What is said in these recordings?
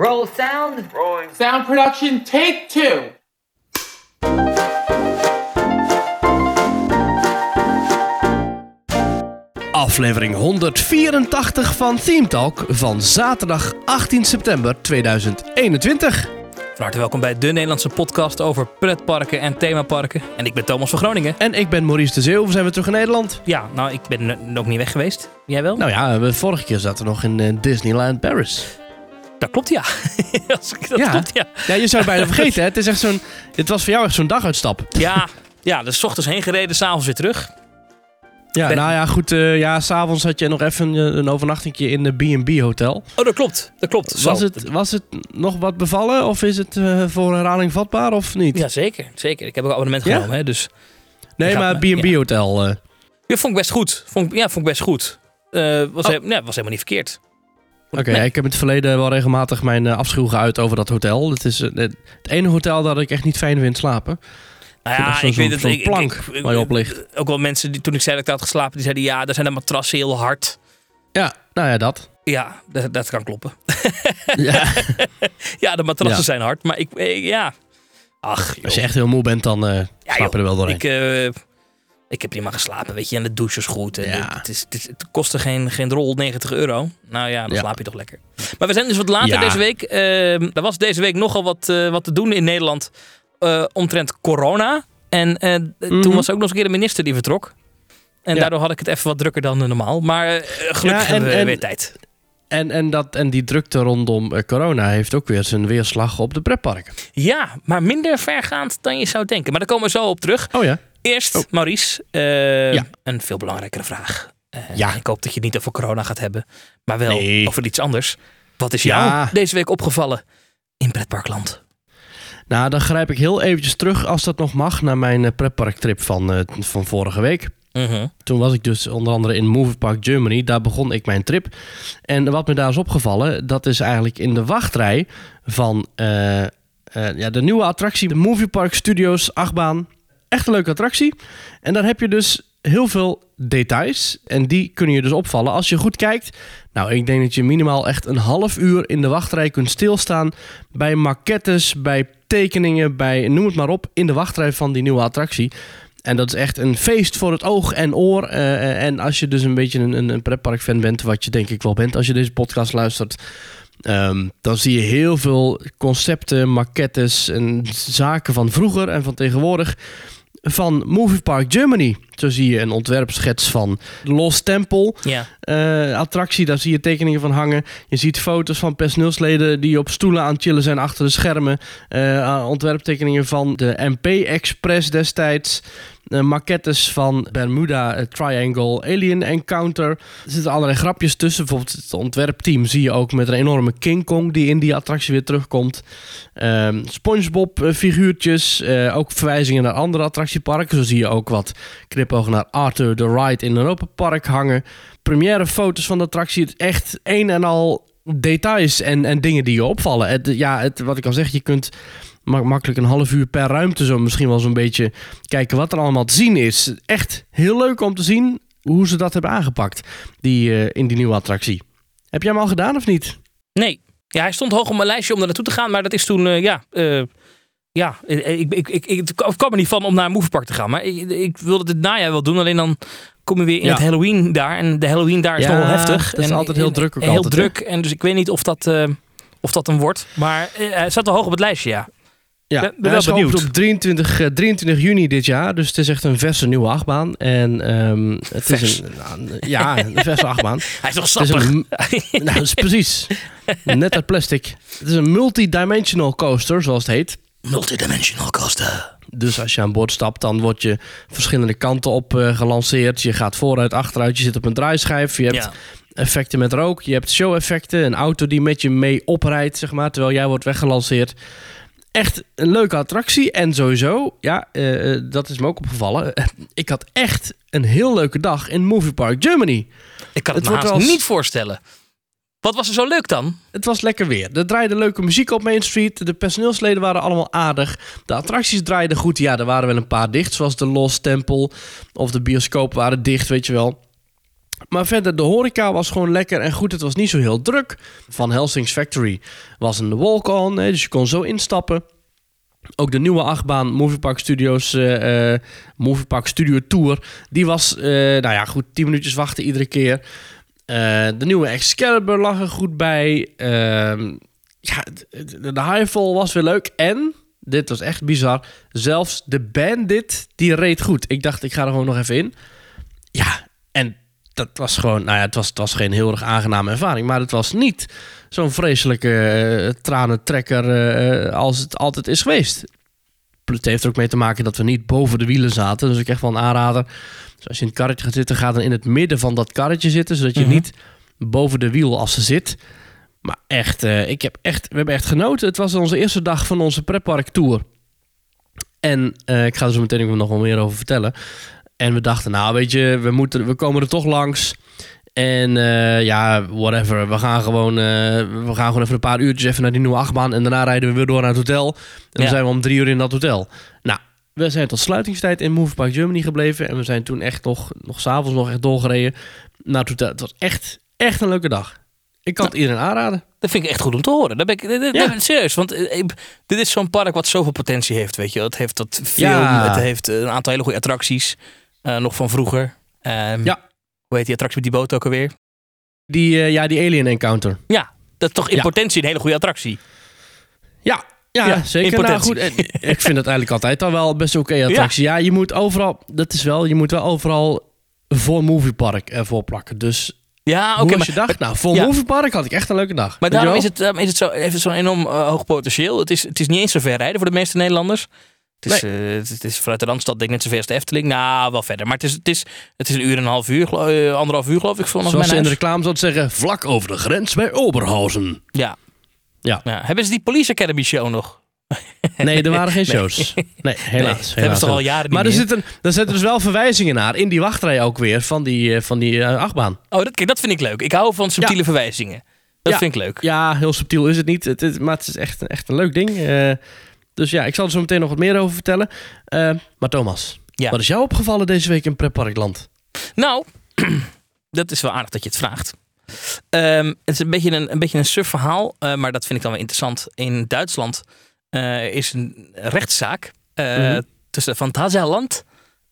Roll sound. Rolling. Sound production, take two. Aflevering 184 van Theme Talk van zaterdag 18 september 2021. Van harte welkom bij de Nederlandse podcast over pretparken en themaparken. En ik ben Thomas van Groningen. En ik ben Maurice de Zeeuw, we zijn weer terug in Nederland. Ja, nou, ik ben nog niet weg geweest. Jij wel? Nou ja, we- vorige keer zaten we nog in eh, Disneyland Paris. Dat klopt, ja. Als ik- dat Ja. klopt, ja. Ja, je zou het bijna vergeten, hè? Het, is echt zo'n, het was voor jou echt zo'n daguitstap. Ja, ja, dus 's ochtends heen gereden, s'avonds weer terug. Ja, Ben- nou ja, goed. eh ja, s'avonds had je nog even een, een overnachtingje in de B&B hotel. Oh, dat klopt. Dat klopt. Zo. Was het, was het nog wat bevallen of is het eh, voor herhaling vatbaar of niet? Ja, zeker. Zeker. Ik heb ook een abonnement Ja? genomen, hè, dus... nee, maar me- B&B hotel. eh, Ja, vond ik best goed. Vond, ik- ja, vond ik best goed. Eh was, Oh. he- nee, was helemaal niet verkeerd. Oké, Nee. ik heb in het verleden wel regelmatig mijn eh, afschuw geuit over dat hotel. Het is eh, het ene hotel dat ik echt niet fijn vind slapen. Nou ja, ik weet het. ik- plank ik- waar je op ligt. Ook wel mensen die toen ik zei dat ik had geslapen, die zeiden ja, daar zijn de matrassen heel hard. Ja, nou ja, dat. Ja, dat, dat kan kloppen. Ja. Ja, de matrassen Ja. zijn hard, maar ik, eh, ja. Ach, joh. Als je echt heel moe bent, dan Ja, slaap je er wel doorheen. Ik, ik heb prima geslapen, weet je, en de douche is goed. En Ja. het, is, het, is- het kostte geen, geen rol 90 euro. Nou ja, dan Ja. slaap je toch lekker. Maar we zijn dus wat later deze week. Eh, er was deze week nogal wat, eh, wat te doen in Nederland eh, omtrent corona. En eh, Mhm. toen was er ook nog eens een keer de minister die vertrok. En Ja. daardoor had ik het even wat drukker dan normaal. Maar gelukkig Ja, en- hebben we en- weer tijd. En, en, dat, en die drukte rondom corona heeft ook weer zijn weerslag op de pretparken. Ja, maar minder vergaand dan je zou denken. Maar daar komen we zo op terug. Oh ja? Eerst, Oh. Maurice, eh, Ja. een veel belangrijkere vraag. Eh, Ja. Ik hoop dat je het niet over corona gaat hebben, maar wel Nee. over iets anders. Wat is Ja. jou deze week opgevallen in pretparkland? Nou, dan grijp ik heel eventjes terug, als dat nog mag, naar mijn eh, pretparktrip van, eh, van vorige week. Mhm. Toen was ik dus onder andere in Movie Park Germany. Daar begon ik mijn trip. En wat me daar is opgevallen, dat is eigenlijk in de wachtrij van ja, de nieuwe attractie, de Movie Park Studios achtbaan. Echt een leuke attractie. En daar heb je dus heel veel details. En die kunnen je dus opvallen als je goed kijkt. Nou, ik denk dat je minimaal echt een half uur in de wachtrij kunt stilstaan. Bij maquettes, bij tekeningen, bij noem het maar op. In de wachtrij van die nieuwe attractie. En dat is echt een feest voor het oog en oor. Eh, en als je dus een beetje een, een, een pretpark-fan bent, wat je denk ik wel bent als je deze podcast luistert, ehm, dan zie je heel veel concepten, maquettes en zaken van vroeger en van tegenwoordig van Movie Park Germany. Zo zie je een ontwerpschets van Lost Temple Ja. eh, attractie. Daar zie je tekeningen van hangen. Je ziet foto's van personeelsleden die op stoelen aan het chillen zijn achter de schermen. Eh, ontwerptekeningen van de MP Express destijds. Eh, maquettes van Bermuda Triangle Alien Encounter. Er zitten allerlei grapjes tussen. Bijvoorbeeld het ontwerpteam zie je ook met een enorme King Kong die in die attractie weer terugkomt. Ehm, SpongeBob figuurtjes. ook verwijzingen naar andere attractieparken. Zo zie je ook wat knipogen naar Arthur the Ride in Europa Park hangen. Première foto's van de attractie. Het echt een en al details en, en dingen die je opvallen. Het, ja, het, wat ik al zeg, je kunt mak- makkelijk een half uur per ruimte zo misschien wel zo'n beetje kijken wat er allemaal te zien is. Echt heel leuk om te zien hoe ze dat hebben aangepakt die, eh, in die nieuwe attractie. Heb jij hem al gedaan of niet? Nee. Ja, hij stond hoog op mijn lijstje om daar naartoe te gaan, maar dat is toen, eh, ja... eh, ja, eh, ik, ik, ik, ik, het kwam er niet van om naar een moviepark te gaan. Maar ik, ik wilde het najaar wel doen. Alleen dan kom je weer in Ja. het Halloween daar. En de Halloween daar is Ja, nog wel heftig. dat is en, altijd heel en- druk ook Heel altijd, hè? druk. En dus ik weet niet of dat, eh, of dat een wordt. Maar eh, hij zat wel hoog op het lijstje, ja. Ja, Ben- ben wel benieuwd. op 23, eh, 23 juni dit jaar. Dus het is echt een verse nieuwe achtbaan. En ehm, het Vers. is een, nou, ja, een verse achtbaan. Hij is Het is sappig. een, nou, dat is precies. Net uit plastic. Het is een multidimensional coaster, zoals het heet. Multidimensional coaster. Dus als je aan boord stapt, dan word je verschillende kanten op eh, gelanceerd. Je gaat vooruit, achteruit, je zit op een draaischijf. Je hebt Ja. effecten met rook, je hebt show-effecten. Een auto die met je mee oprijdt, zeg maar, terwijl jij wordt weggelanceerd. Echt een leuke attractie. En sowieso, ja, eh, eh, dat is me ook opgevallen. Ik had echt een heel leuke dag in Movie Park Germany. Ik kan het, Het me haast wel eens- niet voorstellen. Wat was er zo leuk dan? Het was lekker weer. Er draaide leuke muziek op Main Street. De personeelsleden waren allemaal aardig. De attracties draaiden goed. Ja, er waren wel een paar dicht, zoals de Lost Temple of de bioscoop waren dicht, weet je wel. Maar verder, de horeca was gewoon lekker en goed. Het was niet zo heel druk. Van Helsing's Factory was een walk-on, dus je kon zo instappen. Ook de nieuwe achtbaan Moviepark Studios, eh eh, Moviepark Studio Tour, die was, eh, nou ja, goed, 10 minuutjes wachten iedere keer. Eh, de nieuwe Excalibur lag er goed bij. Ehm, ja, de, de was weer leuk. En, dit was echt bizar, zelfs de Bandit, die reed goed. Ik dacht, ik ga er gewoon nog even in. Ja, en dat was gewoon, nou ja, het was, geen heel erg aangename ervaring. Maar het was niet zo'n vreselijke eh, tranentrekker eh, als het altijd is geweest. Het heeft er ook mee te maken dat we niet boven de wielen zaten. Dus ik echt wel een aanrader. Dus als je in het karretje gaat zitten, ga dan in het midden van dat karretje zitten. Zodat je Mhm. niet boven de wielassen zit. Maar echt, eh, ik heb echt, we hebben echt genoten. Het was onze eerste dag van onze pretpark tour. En eh, ik ga er zo meteen ook nog wel meer over vertellen. En we dachten, nou weet je, we, moeten, we komen er toch langs. En eh, ja, whatever. We gaan, gewoon, we gaan gewoon even een paar uurtjes even naar die nieuwe achtbaan. En daarna rijden we weer door naar het hotel. En dan zijn we om drie uur in dat hotel. Nou, we zijn tot sluitingstijd in Move Park Germany gebleven. En we zijn toen echt nog, nog s'avonds nog echt doorgereden naar het was echt, echt een leuke dag. Ik kan het iedereen aanraden. Dat vind ik echt goed om te horen. Dat ben ik, dat- Ja. dat- serieus, want eh, dit is zo'n park wat zoveel potentie heeft, weet je. Het heeft dat film, Ja. het heeft eh, een aantal hele goede attracties, eh, nog van vroeger. Ehm, Ja. Hoe heet die attractie met die boot ook alweer? Die, ja, die Alien Encounter. Ja, dat is toch in Ja. potentie een hele goede attractie. Ja, ja, zeker. Nou, goed, en ik vind het eigenlijk altijd al wel best oké attractie. Ja. je moet overal, dat is wel, je moet wel overal voor Moviepark ervoor plakken. Dus Ja, oké. maar, je dag? nou, voor ja. Moviepark had ik echt een leuke dag. maar daarom is het, daarom is het zo, heeft het zo'n enorm eh, hoog potentieel. Het is, het is niet eens zo ver rijden voor de meeste Nederlanders. Het is, eh, het, het is vanuit de Randstad denk ik net zo ver als de Efteling. Nou, wel verder. Maar het is, het is, het is een uur en een half uur, eh, anderhalf uur geloof ik. Vanaf Zoals mijn ze in de reclame zouden zeggen, vlak over de grens bij Oberhausen. Ja. Ja. Hebben ze die Police Academy show nog? Nee, er waren geen shows. Nee, helaas. Nee, helaas dat hebben ze toch al jaren niet Maar er zitten, er zitten dus wel verwijzingen naar in die wachtrij ook weer van die, eh, van die eh, achtbaan. Oh, dat, kijk, dat vind ik leuk. Ik hou van subtiele Ja. verwijzingen. Dat Ja. vind ik leuk. Ja, heel subtiel is het niet. Het is, maar het is echt, echt een leuk ding. Eh, dus ja, ik zal er zo meteen nog wat meer over vertellen. Maar Thomas, Ja. wat is jou opgevallen deze week in Pretparkland? Nou, dat is wel aardig dat je het vraagt. Ehm, het is een beetje een, een, beetje een suf verhaal, eh, maar dat vind ik dan wel interessant. In Duitsland eh, is een rechtszaak Mhm. tussen Phantasialand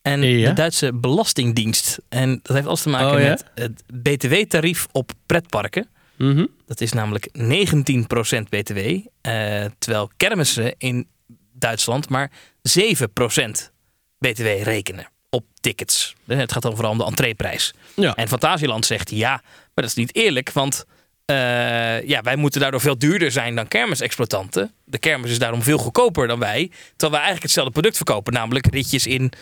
en Ja. de Duitse Belastingdienst. En dat heeft alles te maken Oh, ja? met het btw-tarief op pretparken. Mhm. Dat is namelijk 19% btw, terwijl kermissen in Duitsland maar 7% btw rekenen op tickets. Het gaat dan vooral om de entreeprijs. Ja. En Fantasieland zegt ja, maar dat is niet eerlijk, want eh, ja, wij moeten daardoor veel duurder zijn dan kermisexploitanten. De kermis is daarom veel goedkoper dan wij, terwijl wij eigenlijk hetzelfde product verkopen, namelijk ritjes in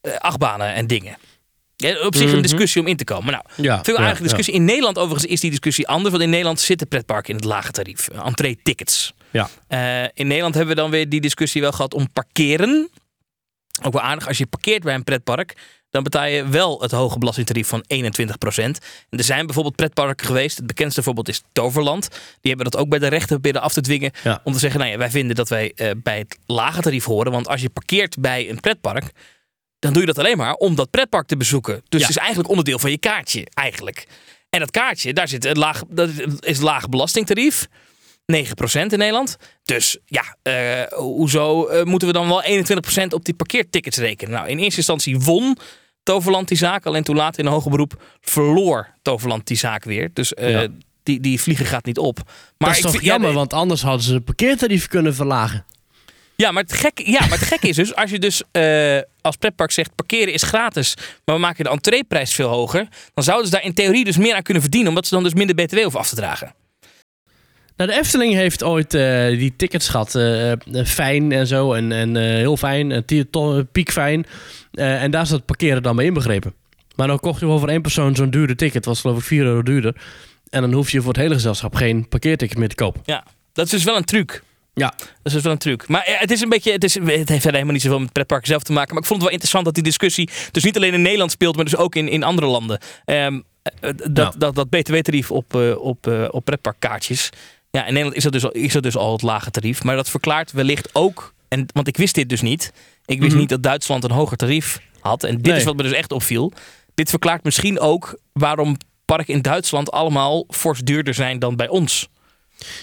eh, achtbanen en dingen. Ja, op zich Mhm. een discussie om in te komen. Nou, Ja, veel ja, aardige discussie. In Nederland overigens is die discussie anders. Want in Nederland zitten pretparken in het lage tarief. eh, Entree-tickets. Ja. Eh, in Nederland hebben we dan weer die discussie wel gehad om parkeren. Ook wel aardig. Als je parkeert bij een pretpark, dan betaal je wel het hoge belastingtarief van 21%. En er zijn bijvoorbeeld pretparken geweest. Het bekendste voorbeeld is Toverland. Die hebben dat ook bij de rechter proberen af te dwingen. Ja. Om te zeggen, nou ja, wij vinden dat wij eh, bij het lage tarief horen. Want als je parkeert bij een pretpark, dan doe je dat alleen maar om dat pretpark te bezoeken. Dus Ja. het is eigenlijk onderdeel van je kaartje, eigenlijk. En dat kaartje, daar zit een laag, dat is een laag belastingtarief. 9% in Nederland. Dus ja, eh, hoezo eh, moeten we dan wel 21% op die parkeertickets rekenen? Nou, in eerste instantie won Toverland die zaak. Alleen toen later in een hoger beroep verloor Toverland die zaak weer. Dus eh, Ja. die, die vliegen gaat niet op. Maar dat is toch ja, jammer, want anders hadden ze het parkeertarief kunnen verlagen. Ja, maar het gekke, ja, maar het gekke is dus, als je dus eh, als pretpark zegt parkeren is gratis, maar we maken de entreeprijs veel hoger, dan zouden ze daar in theorie dus meer aan kunnen verdienen, omdat ze dan dus minder btw hoeven af te dragen. Nou, de Efteling heeft ooit eh, die tickets gehad. eh, fijn en zo. En, en heel fijn. Uh, piekfijn. Eh, en daar zat het parkeren dan bij inbegrepen. Maar dan kocht je wel voor één persoon zo'n dure ticket. was geloof ik 4 euro duurder. En dan hoef je voor het hele gezelschap geen parkeerticket meer te kopen. Ja, dat is dus wel een truc. Ja. Dat is dus wel een truc. Maar eh, het is een beetje, het, is, het heeft verder helemaal niet zoveel met pretparken zelf te maken. Maar ik vond het wel interessant dat die discussie dus niet alleen in Nederland speelt, maar dus ook in, in andere landen. Ehm, eh, dat, dat, dat btw-tarief op, eh, op, eh, op pretparkkaartjes. Ja, in Nederland is dat, dus al, is dat dus al het lage tarief. Maar dat verklaart wellicht ook, en, want ik wist dit dus niet. Ik wist Mhm. niet dat Duitsland een hoger tarief had. En dit Nee. is wat me dus echt opviel. dit verklaart misschien ook waarom parken in Duitsland allemaal fors duurder zijn dan bij ons.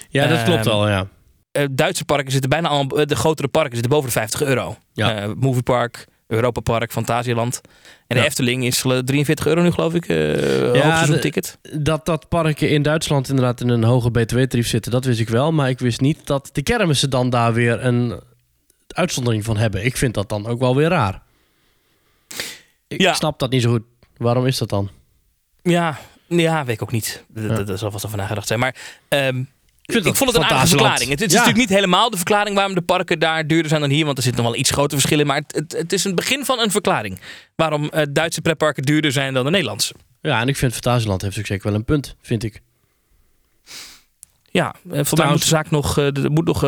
Ja, dat klopt Ehm, wel, ja. Eh, Duitse parken zitten bijna allemaal, eh, de grotere parken zitten boven de 50 euro. Ja. Eh, Moviepark, Europa Park, Fantasieland. En de. Efteling is eh, 43 euro nu geloof ik, eh Ja, de- ticket. Dat, dat parken in Duitsland inderdaad in een hoge btw-tarief zitten, dat wist ik wel. Maar ik wist niet dat de kermissen dan daar weer een uitzondering van hebben. Ik vind dat dan ook wel weer raar. Ik Ja. snap dat niet zo goed. Waarom is dat dan? Ja, ja, weet ik ook niet. Dat, Ja. zal vast over nagedacht zijn. Maar ehm, ik, vind dat vond het een aardige verklaring. Het, het is Ja. natuurlijk niet helemaal de verklaring waarom de parken daar duurder zijn dan hier. Want er zitten nog wel iets grotere verschillen. Maar het, het, het is een begin van een verklaring. Waarom eh, Duitse pretparken duurder zijn dan de Nederlandse. Ja, en ik vind Fantasieland heeft ook zeker wel een punt, vind ik. Ja, eh, volgens mij moet de zaak nog... eh, er moet nog...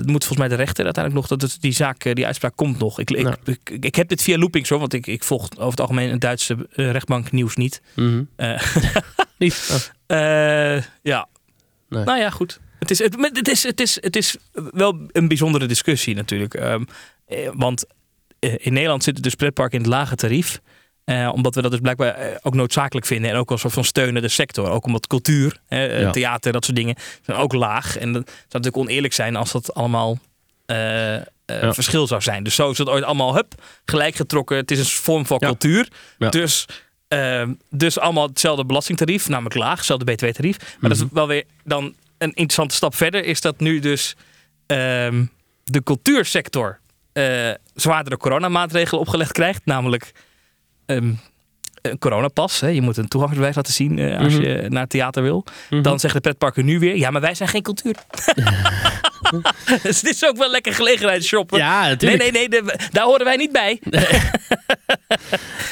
dat moet volgens mij de rechter uiteindelijk nog... Dat het, die zaak, eh, die uitspraak komt nog. Ik, ik, Nou. ik, ik heb dit via loopings hoor. Want ik, ik volg over het algemeen het Duitse eh, rechtbank nieuws niet. Mhm. Eh, Niet? Oh. Ja. Nee. Nou ja, goed. Het is, het, het, is, het, is, het is wel een bijzondere discussie natuurlijk. Ehm, eh, want in Nederland zitten dus pretparken in het lage tarief. Eh, omdat we dat dus blijkbaar eh, ook noodzakelijk vinden. En ook als een soort van steunen de sector. Ook omdat cultuur, eh, Ja. theater, dat soort dingen zijn ook laag. En dat zou natuurlijk oneerlijk zijn als dat allemaal Ja. verschil zou zijn. Dus zo is het ooit allemaal hup, gelijk getrokken. Het is een vorm van Ja. cultuur. Dus, ehm, dus allemaal hetzelfde belastingtarief, namelijk laag, hetzelfde btw-tarief. Maar dat is Mhm. wel weer dan een interessante stap verder. Is dat nu dus ehm, de cultuursector eh zwaardere coronamaatregelen opgelegd krijgt. Namelijk ehm, een coronapas. Hè. Je moet een toegangsbewijs laten zien eh, als Mhm. je naar het theater wil. Mhm. Dan zeggen de pretparken nu weer, ja, maar wij zijn geen cultuur. dus dit is ook wel lekker gelegenheid shoppen. Ja, Nee, natuurlijk. nee, nee, de- daar horen wij niet bij.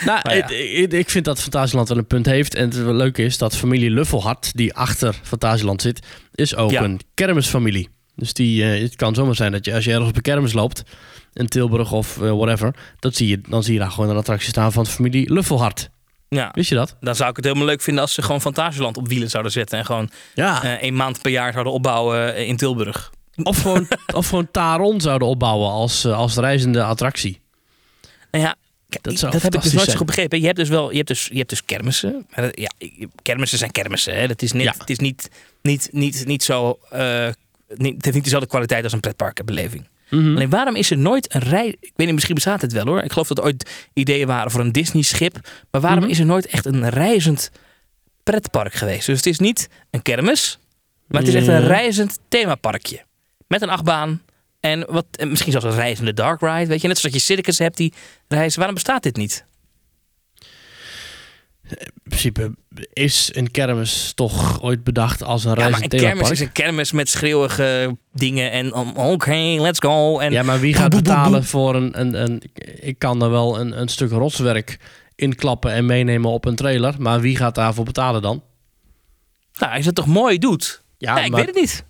Nou, ja. ik, ik vind dat Fantasieland wel een punt heeft. En het wel leuk is dat familie Luffelhart, die achter Fantasieland zit, is ook Ja. een kermisfamilie. Dus die, eh, het kan zomaar zijn dat je als je ergens op een kermis loopt, in Tilburg of eh, whatever, dat zie je, dan zie je daar gewoon een attractie staan van de familie Luffelhart. Ja, Wist je dat? dan zou ik het helemaal leuk vinden als ze gewoon Fantasieland op wielen zouden zetten. En gewoon Ja. eh een maand per jaar zouden opbouwen eh, in Tilburg. Of, gewoon, of gewoon Taron zouden opbouwen als, als reizende attractie. Nou ja, Dat dat heb ik dus nooit zo goed begrepen. Je hebt dus wel, je hebt dus, je hebt dus kermissen. Ja, kermissen zijn kermissen. Hè. Dat is, net, Ja. het is niet, niet, niet, niet zo. niet, het heeft niet dezelfde kwaliteit als een Mhm. Alleen waarom is er nooit een rij... Ik weet niet, misschien bestaat het wel hoor. Ik geloof dat er ooit ideeën waren voor een Disney-schip. Maar waarom Mhm. is er nooit echt een reizend pretpark geweest? Dus het is niet een kermis, maar het is echt een reizend themaparkje. Met een achtbaan en wat, en misschien zelfs een reizende dark ride. Weet je, net zoals je circus hebt die reizen. Waarom bestaat dit niet? In principe is een kermis toch ooit bedacht als een Ja, maar reizend een kermis is een kermis met schreeuwige dingen en um, oké, let's go. En Ja, maar wie gaat betalen voor een, een, een... Ik kan er wel een, een stuk rotswerk inklappen en meenemen op een trailer. Maar wie gaat daarvoor betalen dan? nou, als je het toch mooi doet. Ja, Ja, ik maar- weet het niet.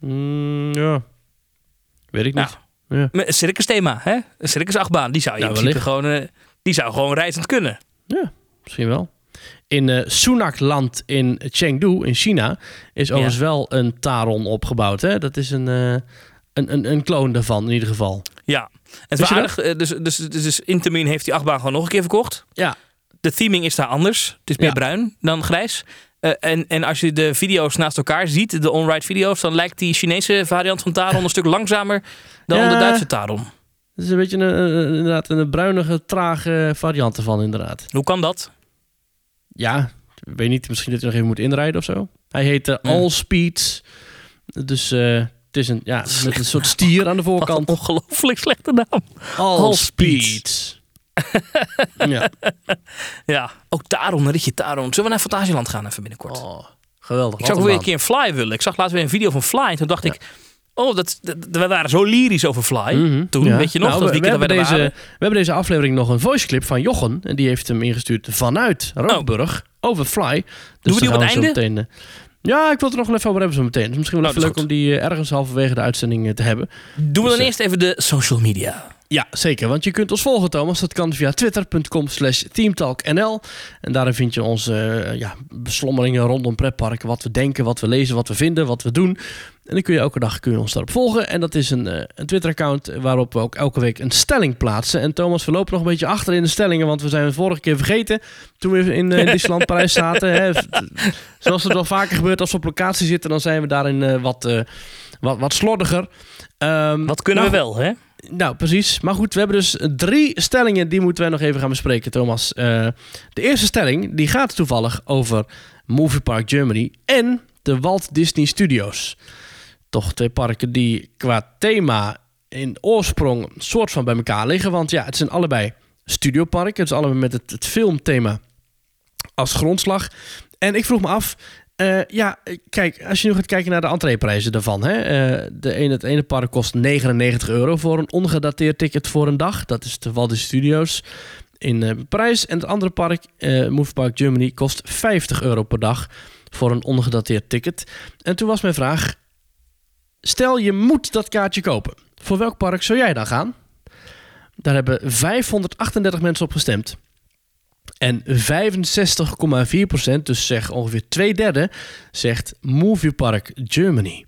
Mm, ja. Weet ik Nou, niet. Ja. Een circusthema, hè? Een circusachtbaan, die zou je Ja, in principe gewoon, eh, die zou gewoon reizend kunnen. Ja, misschien wel. In eh Sunakland in Chengdu in China is overigens wel een Taron opgebouwd. Hè? Dat is een, eh, een, een, een kloon daarvan in ieder geval. Ja, aardig. eh, Dus, dus, dus, dus Intamin heeft die achtbaan gewoon nog een keer verkocht. Ja. De theming is daar anders. Het is meer Ja. bruin dan grijs. Eh, en, en als je de video's naast elkaar ziet, de on-ride video's, dan lijkt die Chinese variant van Taron een stuk langzamer dan Ja. de Duitse Taron. Het is een beetje een, een- inderdaad een bruinige, trage variant ervan inderdaad. Hoe kan dat? Ja, weet niet. Misschien dat je nog even moet inrijden of zo. Hij heet Ja. All Speeds. Dus eh, het is een, ja, met een soort stier aan de voorkant. ongelooflijk slechte naam. All, All Speeds. ja. Ja, ook een ritje Taron. Zullen we naar Fantasieland gaan even binnenkort? Oh, geweldig. Ik zou ook weer een keer een Fly willen. Ik zag laatst weer een video van Fly. En toen dacht ik, oh, dat, dat- we waren zo lyrisch over Fly. Mhm. Toen, Ja. weet je nog, Nou, dat we, hebben deze, we hebben deze aflevering nog een voiceclip van Jochen. En die heeft hem ingestuurd vanuit Rookburg over Fly. Dus Doen we die op het einde? meteen, eh, ja, ik wil het er nog even over hebben zo meteen. Dus misschien wel Nou, leuk is om die eh, ergens halverwege de uitzending eh, te hebben. Doen we Dus, dan eh, eerst even de social media. Ja, zeker. Want je kunt ons volgen, Thomas. Dat kan via twitter.com slash teamtalknl. En daarin vind je onze eh, ja, beslommeringen rondom pretparken. Wat we denken, wat we lezen, wat we vinden, wat we doen. En dan kun je elke dag kun je ons daarop volgen. En dat is een, eh, een Twitter-account waarop we ook elke week een stelling plaatsen. En Thomas, we lopen nog een beetje achter in de stellingen. Want we zijn het vorige keer vergeten toen we in uh, Disneyland Parijs zaten. Hè. Zoals het wel vaker gebeurt als we op locatie zitten, dan zijn we daarin wat, wat, wat slordiger. Um, wat kunnen nou, we wel, hè? Nou, precies. Maar goed, we hebben dus drie stellingen die moeten wij nog even gaan bespreken, Thomas. Uh, de eerste stelling die gaat toevallig over Movie Park Germany en de Walt Disney Studios. Toch twee parken die qua thema in oorsprong soort van bij elkaar liggen. Want ja, het zijn allebei studioparken. Het is allebei met het, het filmthema als grondslag. En ik vroeg me af, uh, ja, kijk, als je nu gaat kijken naar de entreeprijzen daarvan. Hè, uh, de ene, het ene park kost 99 euro voor een ongedateerd ticket voor een dag. Dat is de Walt Studios in uh, Parijs. En het andere park, Move Park Germany, kost 50 euro per dag voor een ongedateerd ticket. En toen was mijn vraag, stel je moet dat kaartje kopen. Voor welk park zou jij dan gaan? Daar hebben 538 mensen op gestemd. En 65,4%, dus zeg ongeveer twee derde, zegt Moviepark Germany.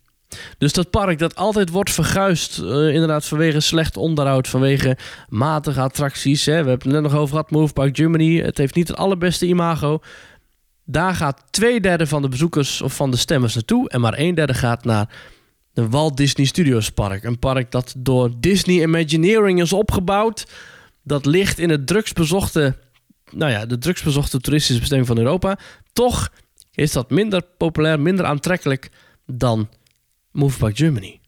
Dus dat park dat altijd wordt verguisd, uh, inderdaad vanwege slecht onderhoud, vanwege matige attracties. Hè. We hebben het net nog over gehad, Moviepark Germany. Het heeft niet het allerbeste imago. Daar gaat twee derde van de bezoekers of van de stemmers naartoe. En maar een derde gaat naar de Walt Disney Studios Park. Een park dat door Disney Imagineering is opgebouwd. Dat ligt in het drugsbezochte nou ja, de drugsbezochte toeristische bestemming van Europa. Toch is dat minder populair, minder aantrekkelijk dan Movepark Germany.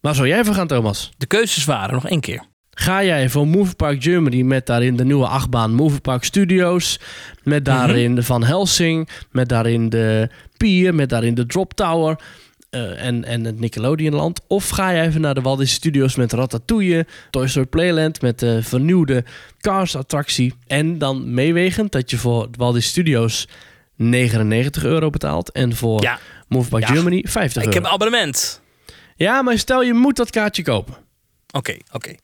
Waar zou jij voor gaan, Thomas? De keuzes waren nog één keer. Ga jij voor Movepark Germany met daarin de nieuwe achtbaan Movepark Studios, met daarin de Van Helsing, met daarin de Pier, met daarin de Drop Tower, uh, en, en het Nickelodeonland? Of ga je even naar de Walt Disney Studios met Ratatouille, Toy Story Playland met de vernieuwde Cars-attractie. En dan meewegend dat je voor Walt Disney Studios 99 euro betaalt en voor ja. Move by ja. Germany 50 euro. Ik heb abonnement. Ja, maar stel je moet dat kaartje kopen. Oké, okay, oké. Okay.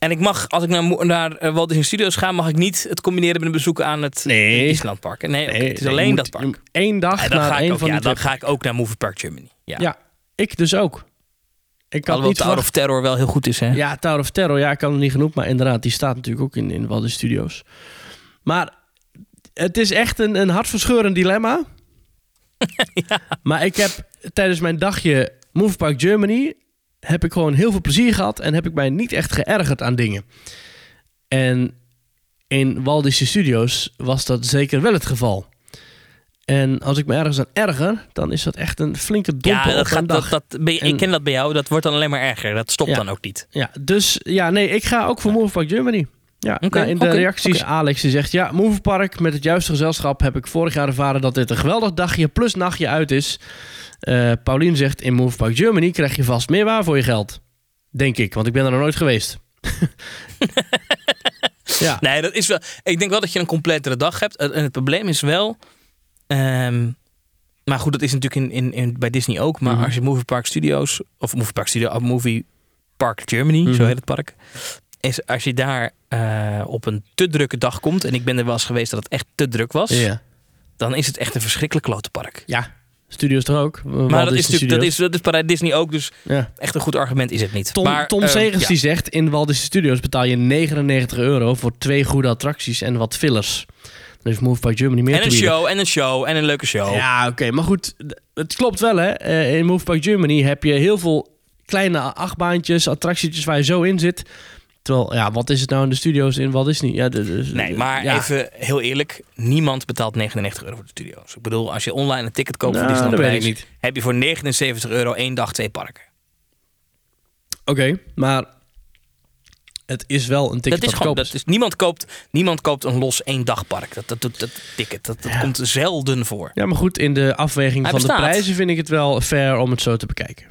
En ik mag, als ik naar, naar uh, Walt Disney Studios ga, mag ik niet het combineren met een bezoek aan het nee. Nee, het is alleen dat park. Eén dag ja, naar een ook, van ja, die dan ga ik ook naar Movie Park Germany. Ja, ja ik dus ook. Ik kan niet Tower of Terror wel heel goed is, hè? Ja, Tower of Terror, ja, ik kan het niet genoeg, maar inderdaad, die staat natuurlijk ook in, in Walt Disney Studios. Maar het is echt een, een hartverscheurend dilemma. ja. Maar ik heb tijdens mijn dagje Movie Park Germany heb ik gewoon heel veel plezier gehad en heb ik mij niet echt geërgerd aan dingen. En in Walt Disney Studios was dat zeker wel het geval. En als ik me ergens aan erger, dan is dat echt een flinke domper ja, dat gaat, Dat, dat, ik ken dat bij jou, dat wordt dan alleen maar erger. Dat stopt dan ook niet. Ja, dus ja, nee, ik ga ook voor Park Germany. Ja, okay, nou, in de okay, reacties, okay. Alex die zegt... Ja, Park met het juiste gezelschap heb ik vorig jaar ervaren... dat dit een geweldig dagje plus nachtje uit is. Uh, Paulien zegt... In Move Park Germany krijg je vast meer waar voor je geld. Denk ik, want ik ben er nog nooit geweest. ja. Nee, dat is wel... Ik denk wel dat je een completere dag hebt. En het probleem is wel... Um, maar goed, dat is natuurlijk in, in, in, bij Disney ook. Maar mm -hmm. als je Movie Park Studios... Of Movie Park Studio... Of Movie Park Germany, mm -hmm. zo heet het park is als je daar uh, op een te drukke dag komt, en ik ben er wel eens geweest dat het echt te druk was, ja. dan is het echt een verschrikkelijk klote park. Ja, studios er ook. Maar dat is, natuurlijk, dat, is, dat is bij Disney ook, dus ja. echt een goed argument is het niet. Tom, maar, Tom uh, Segers ja. die zegt, in Walt Disney Studios betaal je 99 euro voor twee goede attracties en wat fillers. Dus Move by Germany meer En een show, en een show, en een leuke show. Ja, oké. Okay, maar goed, het klopt wel hè. Uh, in Move by Germany heb je heel veel kleine achtbaantjes, attractietjes waar je zo in zit. Terwijl, ja, wat is het nou in de studio's in Walt Disney? Ja, dus, nee, maar ja. even heel eerlijk. Niemand betaalt 99 euro voor de studio's. Ik bedoel, als je online een ticket koopt nou, voor Disneyland Parijs, niet. heb je voor 79 euro één dag twee parken. Oké, okay, maar het is wel een ticket dat is gewoon, dat is, niemand, koopt, niemand koopt een los één dagpark. Dat, dat, dat, dat ticket, dat, dat ja. komt zelden voor. Ja, maar goed, in de afweging Hij van bestaat. de prijzen vind ik het wel fair om het zo te bekijken.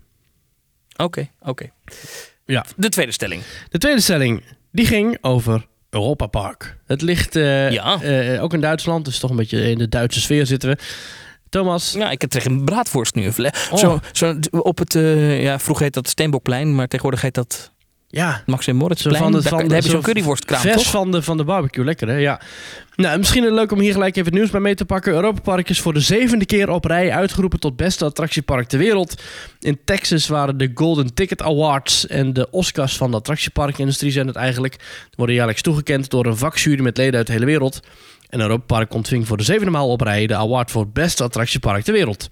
Oké, okay, oké. Okay. Ja. De tweede stelling. De tweede stelling, die ging over Europa Park. Het ligt uh, ja. uh, ook in Duitsland, dus toch een beetje in de Duitse sfeer zitten we. Thomas, Ja, ik heb tegen een braadworst nu. Oh. Zo, zo op het, eh, ja, vroeger heet dat Steenbokplein, maar tegenwoordig heet dat ja, Maxim Moritzplein. Zo van daar, van de- daar heb je zo zo'n vers toch? van de, van de barbecue. Lekker, hè? Ja. Nou, misschien leuk om hier gelijk even het nieuws bij mee te pakken. Europa Park is voor de zevende keer op rij uitgeroepen tot beste attractiepark ter wereld. In Texas waren de Golden Ticket Awards en de Oscars van de attractieparkindustrie zijn het eigenlijk. Die worden jaarlijks toegekend door een vakjury met leden uit de hele wereld. En Europa Park ontving voor de zevende maal op rij de award voor beste attractiepark ter wereld.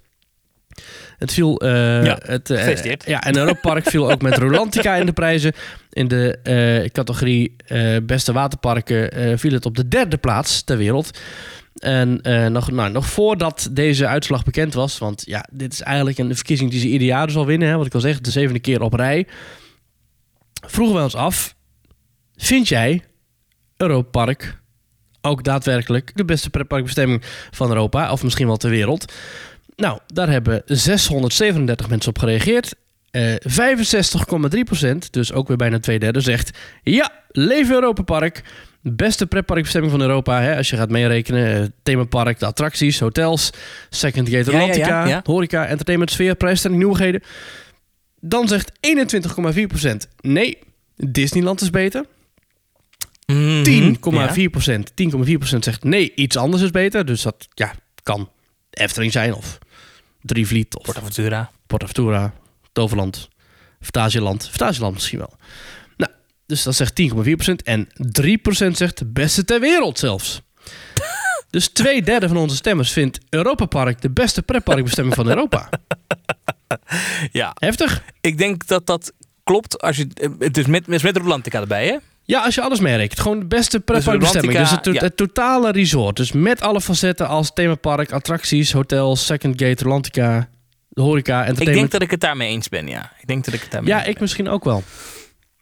Het viel... eh, Ja, het, eh, ja, en Europa Park viel ook met Rolantica in de prijzen. In de eh, categorie beste waterparken viel het op de derde plaats ter wereld. En nog, nou, nog voordat deze uitslag bekend was, want ja, dit is eigenlijk een verkiezing die ze ieder jaar dus al winnen, hè, wat ik al zeg, de zevende keer op rij. Vroegen wij ons af, vind jij Europa Park ook daadwerkelijk de beste pretparkbestemming van Europa, of misschien wel ter wereld? Nou, daar hebben 637 mensen op gereageerd. Eh 65,3%, dus ook weer bijna twee derde, zegt... Ja, leven Europa Park. Beste pretparkbestemming van Europa. Hè, als je gaat meerekenen. eh, themapark, de attracties, hotels... Second Gate ja, Atlantica, ja, ja. horeca, entertainment, sfeer, prijsstelling, nieuwigheden. Dan zegt 21,4% nee, Disneyland is beter. 10,4%. Mhm. Ja. 10,4% zegt nee, iets anders is beter. Dus dat ja, kan Efteling zijn of Drievliet of Portaventura. Portaventura, Toverland, Fantasieland. Fantasieland misschien wel. Nou, dus dat zegt 10,4%. En 3% zegt de beste ter wereld zelfs. Dus twee derde van onze stemmers vindt Europa Park de beste pretparkbestemming van Europa. Ja, Heftig. ik denk dat dat klopt. Als je, het is met, met Rolantica erbij, hè? Ja, als je alles meerekent. Gewoon de beste pretparkbestemming. Dus, Rolantica, het, to- ja. het totale resort. Dus met alle facetten als themapark, attracties, hotels, Second Gate, Rolantica, de horeca, Ik denk dat ik het daarmee eens ben, ja. Ik denk dat ik het daarmee ja, ben. ik misschien ook wel.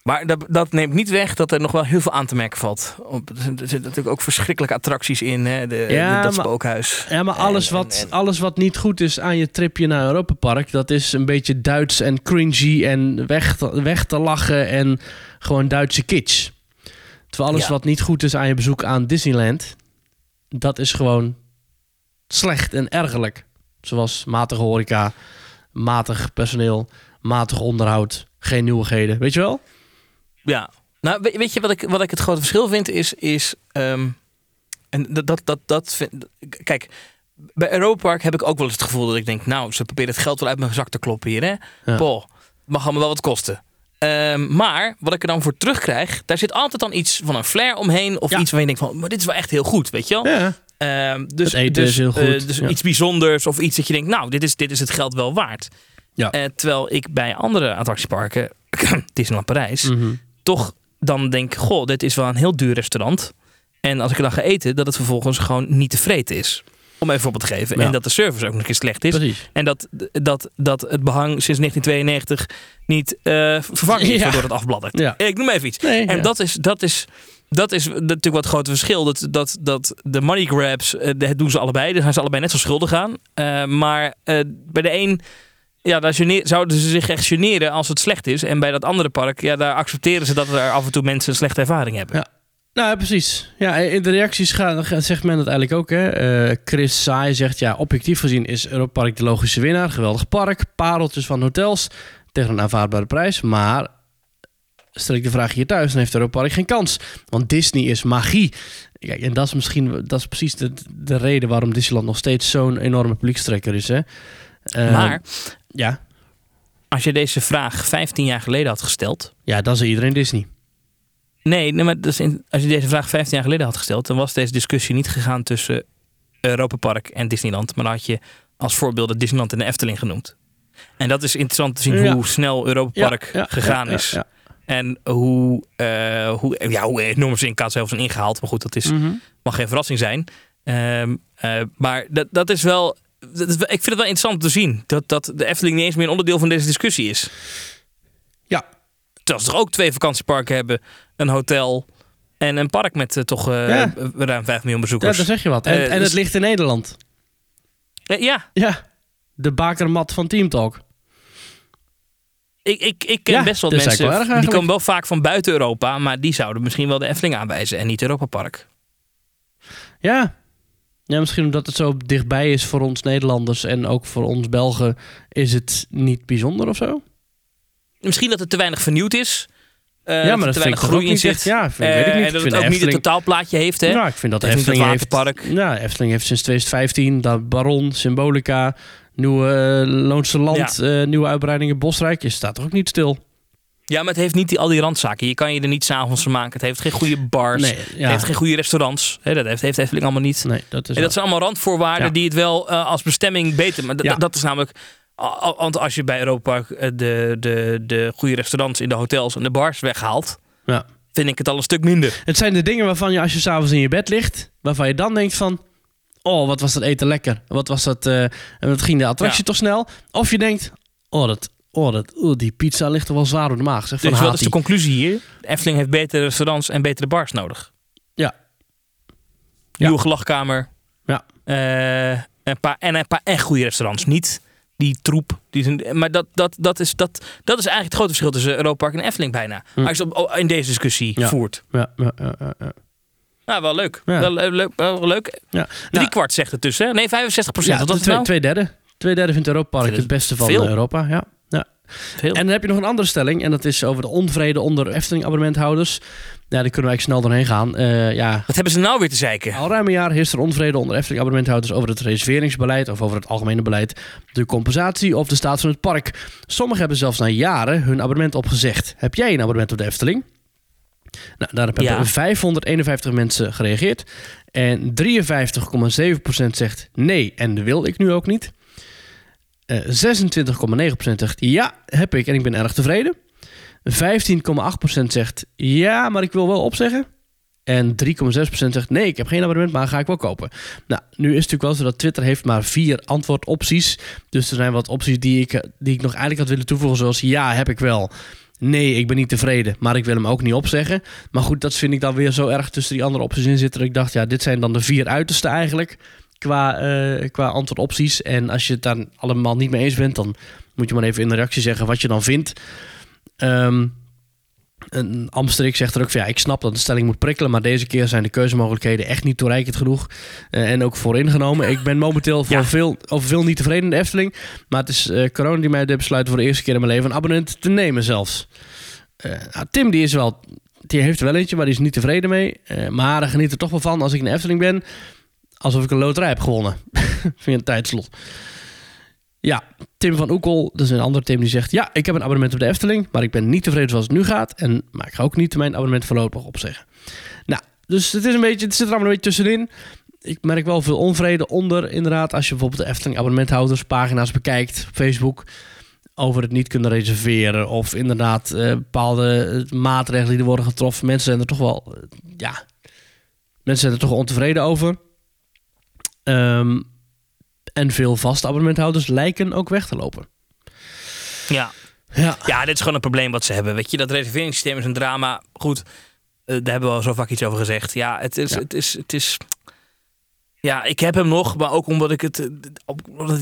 Maar dat, dat neemt niet weg dat er nog wel heel veel aan te merken valt. Er zitten natuurlijk ook verschrikkelijke attracties in. Hè? De, Ja, de- dat maar- spookhuis. Ja, maar alles, En- wat, en- en- alles wat niet goed is aan je tripje naar Europa Park, dat is een beetje Duits en cringy en weg te, weg te lachen en gewoon Duitse kitsch. Terwijl alles Ja. wat niet goed is aan je bezoek aan Disneyland, dat is gewoon slecht en ergerlijk. Zoals matige horeca, matig personeel, matig onderhoud, geen nieuwigheden. Weet je wel? Ja. Nou, we- weet je wat ik, wat ik het grote verschil vind? Is. is ehm, en dat, dat, dat, dat vind, kijk, bij Europa Park heb ik ook wel eens het gevoel dat ik denk: Nou, ze proberen het geld wel uit mijn zak te kloppen hier. Hè? Ja. Het mag allemaal wel wat kosten. Ehm, maar wat ik er dan voor terugkrijg, daar zit altijd dan iets van een flair omheen. Of Ja. iets waar je denkt van, maar dit is wel echt heel goed, weet je wel? Ja. Ehm, dus Het dus, is heel goed, eh, dus ja. iets bijzonders of iets dat je denkt, nou, dit is, dit is het geld wel waard. Ja. Eh, terwijl ik bij andere attractieparken, Disneyland Parijs, Mhm. toch dan denk, goh, dit is wel een heel duur restaurant. En als ik er dan ga eten, dat het vervolgens gewoon niet te vreten is. Om even op te geven. Ja. En dat de service ook nog een keer slecht is. Precies. En dat, dat, dat het behang sinds 1992 niet eh, vervangen is waardoor het afbladdert. Ja. Ik noem even iets. Nee, En dat is, dat is, dat is natuurlijk wat het grote verschil. Dat, dat, dat de money grabs, eh, dat doen ze allebei. Daar zijn ze allebei net zo schuldig aan. Eh, maar bij de een, ja, daar geneer- zouden ze zich echt generen als het slecht is. En bij dat andere park, ja, daar accepteren ze dat er af en toe mensen een slechte ervaring hebben. Ja. Nou, precies. Ja, in de reacties gaat, zegt men dat eigenlijk ook. Hè? Eh, Chris Saai zegt, ja, objectief gezien is Europa Park de logische winnaar. Geweldig park, pareltjes van hotels tegen een aanvaardbare prijs. Maar stel ik de vraag hier thuis, dan heeft Europa Park geen kans. Want Disney is magie. Kijk, en dat is misschien, dat is precies de, de reden waarom Disneyland nog steeds zo'n enorme publiekstrekker is. Hè? Eh, maar Ja, als je deze vraag 15 jaar geleden had gesteld. ja, dan is iedereen Disney. Nee, nee maar dus in- als je deze vraag 15 jaar geleden had gesteld, dan was deze discussie niet gegaan tussen Europa Park en Disneyland. Maar dan had je als voorbeelden Disneyland en de Efteling genoemd. En dat is interessant te zien Ja. hoe snel Europa Park ja, gegaan ja, is. En hoe, eh, hoe, ja, hoe enorm ze in Kaatsheuvel zijn ingehaald. Maar goed, dat is, Mhm. mag geen verrassing zijn. Ehm, eh, maar dat, dat is wel... Dat is, wel- ik vind het wel interessant te zien. Dat, dat de Efteling niet eens meer een onderdeel van deze discussie is. Ja. Terwijl ze toch ook twee vakantieparken hebben. Een hotel en een park met eh, toch eh, Ja. ruim 5 miljoen ja, bezoekers. daar zeg je wat. En, Eh, en het dus- ligt in Nederland. Ja, Ja, de bakermat van Team Talk. ik, ik, ik ken Ja, best wel mensen. eigenlijk wel erg die komen wel vaak van buiten Europa. Maar die zouden misschien wel de Efteling aanwijzen. En niet Europa Park. Ja. Ja, misschien omdat het zo dichtbij is voor ons Nederlanders en ook voor ons Belgen is het niet bijzonder of zo. Misschien dat het te weinig vernieuwd is. Eh, ja, maar dat te weinig toch ook groei in zit. echt. Ja, vind, Eh, weet ik niet. En dat het ook niet het Efteling- totaalplaatje heeft. Hè? Ja, ik vind dat heeft Efteling het heeft... waterpark. Ja, Efteling heeft sinds 2015 dat Baron, Symbolica, nieuwe uh, Loonse Land, eh, nieuwe uitbreidingen Bosrijk. Je staat toch ook niet stil? Ja, maar het heeft niet die, al die randzaken. Je kan je er niet s'avonds van maken. Het heeft geen goede bars. Nee, Het heeft geen goede restaurants. Dat heeft, heeft Efteling allemaal niet. Nee, dat is En dat zijn allemaal randvoorwaarden Ja. die het wel eh, als bestemming beter. Maar dat is namelijk. Want als je bij Europa Park, eh, de, de, de goede restaurants in de hotels en de bars weghaalt, Ja. vind ik het al een stuk minder. Het zijn de dingen waarvan je als je s'avonds in je bed ligt, waarvan je dan denkt van... Oh, wat was dat eten lekker. Wat was dat... en wat ging de attractie Ja. toch snel? Of je denkt... Oh, dat, oh, dat, oeh, die pizza ligt toch wel zwaar op de maag. Zeg, van Dus wat is de conclusie hier? Efteling heeft betere restaurants en betere bars nodig. Ja. Nieuwe gelachkamer. Ja. Eh, een paar, en een paar echt goede restaurants. Niet die troep. Die zijn, maar dat, dat, dat, is, dat, dat is eigenlijk het grote verschil tussen Europa Park en Efteling bijna. Hm. Als je het in deze discussie Ja. voert. Ja, ja, ja, ja, ja. Nou, wel leuk. Wel, eh, leuk, wel leuk. Ja. Drie Nou, kwart zegt het tussen. hè? Nee, 65 procent. twee, het nou? twee derde. Twee derde vindt Europa Park het beste van veel. eh, Europa. Ja. ja. Veel. En dan heb je nog een andere stelling. En dat is over de onvrede onder Efteling-abonnementhouders. Ja, daar kunnen wij snel doorheen gaan. Eh, ja, Wat hebben ze nou weer te zeiken? Al ruim een jaar heerst er onvrede onder Efteling-abonnementhouders over het reserveringsbeleid of over het algemene beleid, de compensatie of de staat van het park. Sommigen hebben zelfs na jaren hun abonnement opgezegd. Heb jij een abonnement op de Efteling? Nou, daar hebben Ja. 551 mensen gereageerd. En 53,7% zegt nee en wil ik nu ook niet. Eh 26,9% zegt ja, heb ik en ik ben erg tevreden. 15,8% zegt ja, maar ik wil wel opzeggen. En 3,6% zegt nee, ik heb geen abonnement, maar ga ik wel kopen. Nou, nu is het natuurlijk wel zo dat Twitter heeft maar vier antwoordopties. Dus er zijn wat opties die ik, die ik nog eigenlijk had willen toevoegen, zoals ja, heb ik wel. Nee, ik ben niet tevreden, maar ik wil hem ook niet opzeggen. Maar goed, dat vind ik dan weer zo erg tussen die andere opties in zitten. Dat ik dacht, ja, dit zijn dan de vier uiterste eigenlijk qua, eh, qua antwoordopties. En als je het dan allemaal niet mee eens bent, dan moet je maar even in de reactie zeggen wat je dan vindt. Amsterik zegt er ook van ja, ik snap dat de stelling moet prikkelen, maar deze keer zijn de keuzemogelijkheden echt niet toereikend genoeg eh, en ook vooringenomen. Ik ben momenteel voor Ja. veel, over veel niet tevreden in de Efteling, maar het is eh, corona die mij deed besluiten voor de eerste keer in mijn leven een abonnement te nemen zelfs. Eh, nou, Tim die is wel, die heeft er wel eentje, maar die is niet tevreden mee. Maar hij geniet er toch wel van als ik in de Efteling ben, alsof ik een loterij heb gewonnen. Via een tijdslot. Ja, Tim van Oekel, dat is een andere Tim die zegt... ja, ik heb een abonnement op de Efteling... maar ik ben niet tevreden zoals het nu gaat... En, maar ik ga ook niet mijn abonnement voorlopig opzeggen. Nou, dus het, is een beetje, het zit er allemaal een beetje tussenin. Ik merk wel veel onvrede onder, inderdaad... als je bijvoorbeeld de Efteling abonnementhouderspagina's bekijkt op Facebook... over het niet kunnen reserveren... of inderdaad eh, bepaalde eh, maatregelen die er worden getroffen. Mensen zijn er toch wel... eh, ja, mensen zijn er toch ontevreden over... Ehm, en veel vaste abonnementhouders lijken ook weg te lopen. Ja. Ja. ja, dit is gewoon een probleem wat ze hebben. Weet je, dat reserveringssysteem is een drama. Goed, eh, daar hebben we al zo vaak iets over gezegd. Ja, het is, Ja. Het is, het is. Ja, ik heb hem nog, maar ook omdat ik het.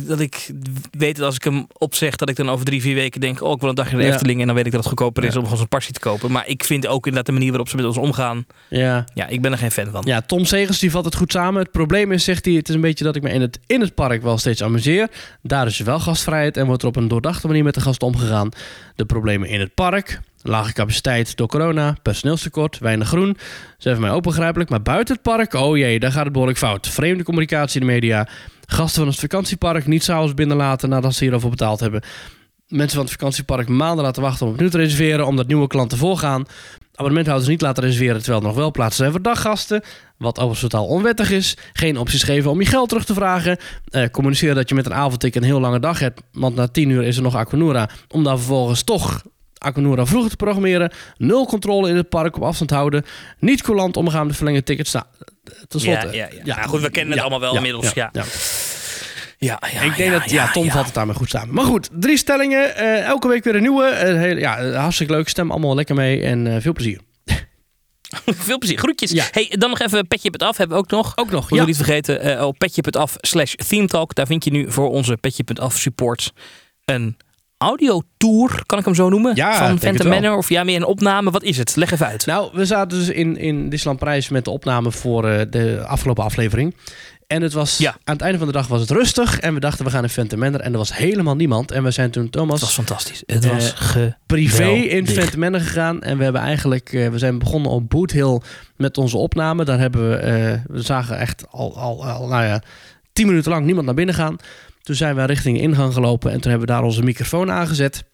dat ik weet dat als ik hem opzeg, dat ik dan over drie, vier weken denk: Oh, ik wil een dagje naar de Ja. Efteling. En dan weet ik dat het goedkoper is Ja. om gewoon zo'n pasje te kopen. Maar ik vind ook inderdaad de manier waarop ze met ons omgaan. Ja. Ja, ik ben er geen fan van. ja, Tom Segers die vat het goed samen. Het probleem is, zegt hij, het is een beetje dat ik me in het, in het park wel steeds amuseer. Daar is wel gastvrijheid en wordt er op een doordachte manier met de gasten omgegaan. De problemen in het park, lage capaciteit door corona, personeelstekort, weinig groen. Zijn voor mij ook begrijpelijk. Maar buiten het park, oh jee, daar gaat het behoorlijk fout. Vreemde communicatie in de media. Gasten van het vakantiepark niet s'avonds binnenlaten nadat ze hierover betaald hebben. Mensen van het vakantiepark maanden laten wachten om opnieuw te reserveren, omdat nieuwe klanten voorgaan. Abonnementhouders niet laten reserveren terwijl er nog wel plaatsen zijn voor daggasten. Wat overigens totaal onwettig is. Geen opties geven om je geld terug te vragen. Eh, communiceren dat je met een avondticket een heel lange dag hebt. Want na 10 uur is er nog Aquanura. Om dan vervolgens toch Aquanura vroeger te programmeren. Nul controle in het park op afstand houden. Niet coulant omgaan met verlengde tickets. Nou, ten slotte. Ja, ja, ja. Nou goed, we kennen het allemaal wel inmiddels, ja. ja. Ja, ja, Ik denk ja, dat, ja, Tom ja. valt het daarmee goed samen. Maar goed, drie stellingen. eh, elke week weer een nieuwe. Heel, ja, eh, hartstikke leuk. Stem allemaal lekker mee en veel plezier. Veel plezier. Groetjes. Ja. Hey, dan nog even Petje op het af. Hebben we ook nog. Ook nog, Moeten ja. niet vergeten. op petje.af slash themetalk. Daar vind je nu voor onze petje.af support een audiotour, kan ik hem zo noemen? Ja, van Phantom. Manor. Of ja, meer een opname. Wat is het? Leg even uit. Nou, we zaten dus in, in Disneyland Parijs met de opname voor eh, de afgelopen aflevering. En het was, Ja. aan het einde van de dag was het rustig. En we dachten, we gaan in Phantom Manor. En er was helemaal niemand. En we zijn toen, Thomas, Het was fantastisch. Het Eh, was ge... privé in. Phantom Manor gegaan. En we hebben eigenlijk, eh, we zijn begonnen op Boot Hill met onze opname. Daar hebben we, we zagen echt al, al, al, nou ja, tien minuten lang niemand naar binnen gaan. Toen zijn we richting ingang gelopen. En toen hebben we daar onze microfoon aangezet.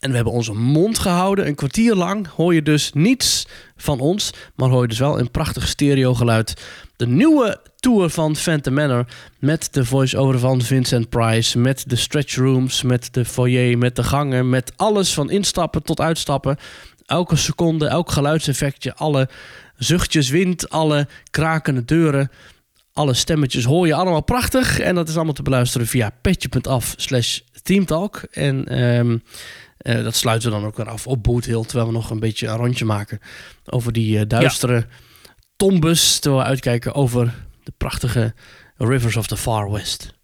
En we hebben onze mond gehouden. Een kwartier lang hoor je dus niets van ons. Maar hoor je dus wel een prachtig stereogeluid. De nieuwe tour van Phantom Manor. Met de voice-over van Vincent Price. Met de stretch rooms. Met de foyer. Met de gangen. Met alles van instappen tot uitstappen. Elke seconde, elk geluidseffectje. Alle zuchtjes wind. Alle krakende deuren. Alle stemmetjes hoor je allemaal prachtig. En dat is allemaal te beluisteren via petje.af slash teamtalk. En ehm, eh, dat sluiten we dan ook weer af op Boot Hill. Terwijl we nog een beetje een rondje maken over die eh, duistere tombes. Terwijl we uitkijken over de prachtige Rivers of the Far West.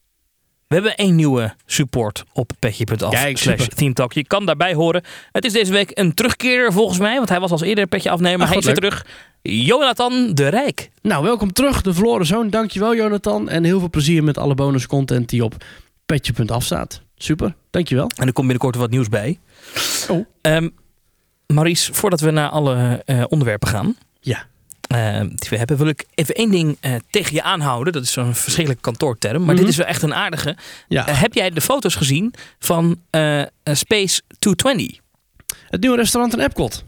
We hebben één nieuwe support op petje.af slash teamtalk. Je kan daarbij horen. Het is deze week een terugkeerder volgens mij. Want hij was als eerder petje afnemer. Ach, hij is weer terug. Jonathan de Rijk. Nou, welkom terug, de verloren zoon. Dankjewel, Jonathan. En heel veel plezier met alle bonus content die op petje.af staat. Super, dankjewel. En er komt binnenkort wat nieuws bij. Oh. Ehm, Maurice, voordat we naar alle eh, onderwerpen gaan. Ja. Eh, die we hebben, wil ik even één ding eh, tegen je aanhouden. Dat is zo'n verschrikkelijke kantoorterm. Maar Mhm. dit is wel echt een aardige. Ja, Eh, heb jij de foto's gezien van Space 220? het nieuwe restaurant in Epcot.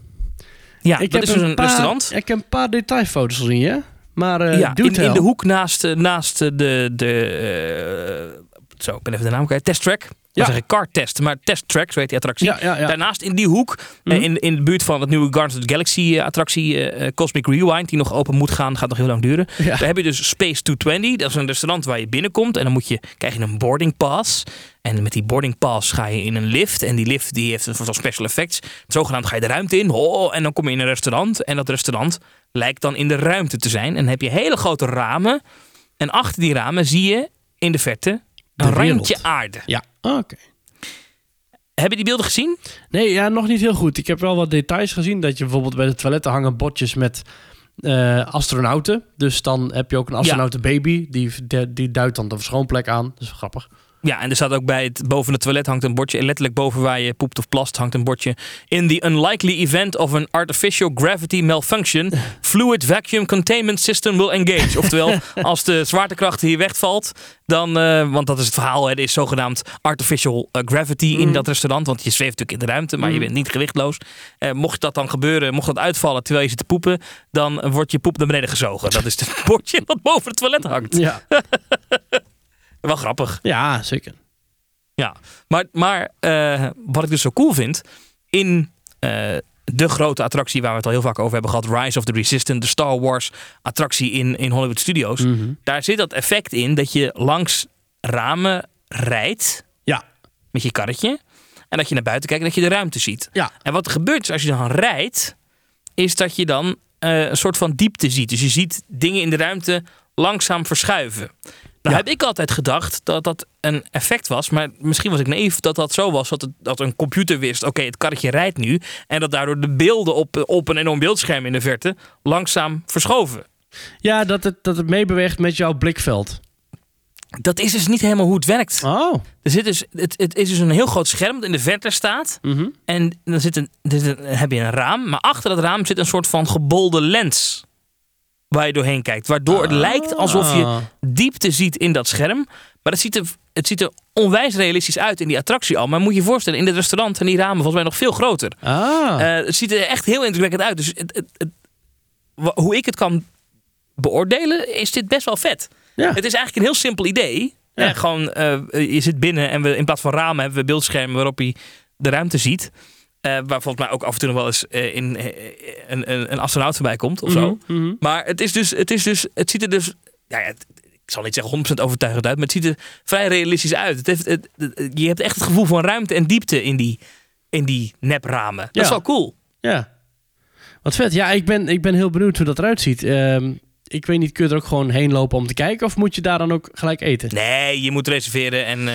Ja, ik dat heb is dus een paar, restaurant. Ik heb een paar detailfoto's gezien, ja. Maar ja, in, in de hoek naast, naast de, de zo, ik ben even de naam kwijt. Test Track. Ja. Ik car test, maar Test Track, zo heet die attractie. Ja, ja, ja. Daarnaast in die hoek, eh, Mhm. in, in de buurt van het nieuwe Guardians of the Galaxy eh, attractie eh, Cosmic Rewind, die nog open moet gaan, gaat nog heel lang duren. Daar heb je dus Space 220, dat is een restaurant waar je binnenkomt en dan moet je, krijg je een boarding pass. En met die boarding pass ga je in een lift en die lift die heeft een soort special effects. Zogenaamd ga je de ruimte in, oh, en dan kom je in een restaurant en dat restaurant lijkt dan in de ruimte te zijn. En dan heb je hele grote ramen en achter die ramen zie je in de verte een wereld. randje aarde. Ja, oké. Heb je die beelden gezien? Nee, ja, nog niet heel goed. Ik heb wel wat details gezien. Dat je bijvoorbeeld bij de toiletten hangen bordjes met eh, astronauten. Dus dan heb je ook een astronautenbaby. Die, die, die duidt dan de verschoonplek aan. Dat is grappig. Ja, en er staat ook bij het boven het toilet hangt een bordje. en Letterlijk boven waar je poept of plast hangt een bordje. In the unlikely event of an artificial gravity malfunction, fluid vacuum containment system will engage. Oftewel, als de zwaartekracht hier wegvalt, dan, eh, want dat is het verhaal, hè, er is zogenaamd artificial eh, gravity in Mm. dat restaurant. Want je zweeft natuurlijk in de ruimte, maar je Mm. bent niet gewichtloos. Eh, mocht dat dan gebeuren, mocht dat uitvallen terwijl je zit te poepen, dan wordt je poep naar beneden gezogen. Dat is het bordje wat boven het toilet hangt. Ja, Wel grappig. ja zeker. Ja, maar, maar eh, wat ik dus zo cool vind, in eh, de grote attractie waar we het al heel vaak over hebben gehad, Rise of the Resistance, de Star Wars attractie in, in Hollywood Studios, Mhm. daar zit dat effect in dat je langs ramen rijdt Ja, met je karretje en dat je naar buiten kijkt en dat je de ruimte ziet. ja. En wat er gebeurt is als je dan rijdt, is dat je dan eh, een soort van diepte ziet. Dus je ziet dingen in de ruimte langzaam verschuiven. Nou Ja. heb ik altijd gedacht dat dat een effect was, maar misschien was ik naïef dat dat zo was dat, het, dat een computer wist, oké, het karretje rijdt nu, en dat daardoor de beelden op, op een enorm beeldscherm in de verte langzaam verschoven. ja dat, het, dat het meebeweegt met jouw blikveld. Dat is dus niet helemaal hoe het werkt. Oh. Er zit dus, het, het is dus een heel groot scherm dat in de verte staat. Mhm. En dan, zit een, een- heb je een raam, maar achter dat raam zit een soort van gebolde lens. Waar je doorheen kijkt. Waardoor het lijkt alsof je Ah. diepte ziet in dat scherm. Maar het ziet, er, het ziet er onwijs realistisch uit in die attractie al. Maar moet je je voorstellen, in het restaurant zijn die ramen volgens mij nog veel groter. Ah. Eh, het ziet er echt heel indrukwekkend uit. Dus het, het, het- wa- hoe ik het kan beoordelen, is dit best wel vet. ja. Het is eigenlijk een heel simpel idee. Ja. Eh, gewoon, eh, je zit binnen en we in plaats van ramen hebben we beeldschermen waarop je de ruimte ziet. Eh, waar volgens mij ook af en toe nog wel eens eh, in, eh, een, een, een astronaut voorbij komt of zo. Mhm, mhm. Maar het is dus, het is dus, het ziet er dus, ja, ja, het- ik zal niet zeggen 100% overtuigend uit, maar het ziet er vrij realistisch uit. Het heeft, het, het- je hebt echt het gevoel van ruimte en diepte in die, in die nepramen. Dat Ja. is wel cool. Ja. Wat vet. Ja, ik ben, ik ben heel benieuwd hoe dat eruit ziet. Ehm, ik weet niet, kun je er ook gewoon heen lopen om te kijken? Of moet je daar dan ook gelijk eten? Nee, je moet reserveren en,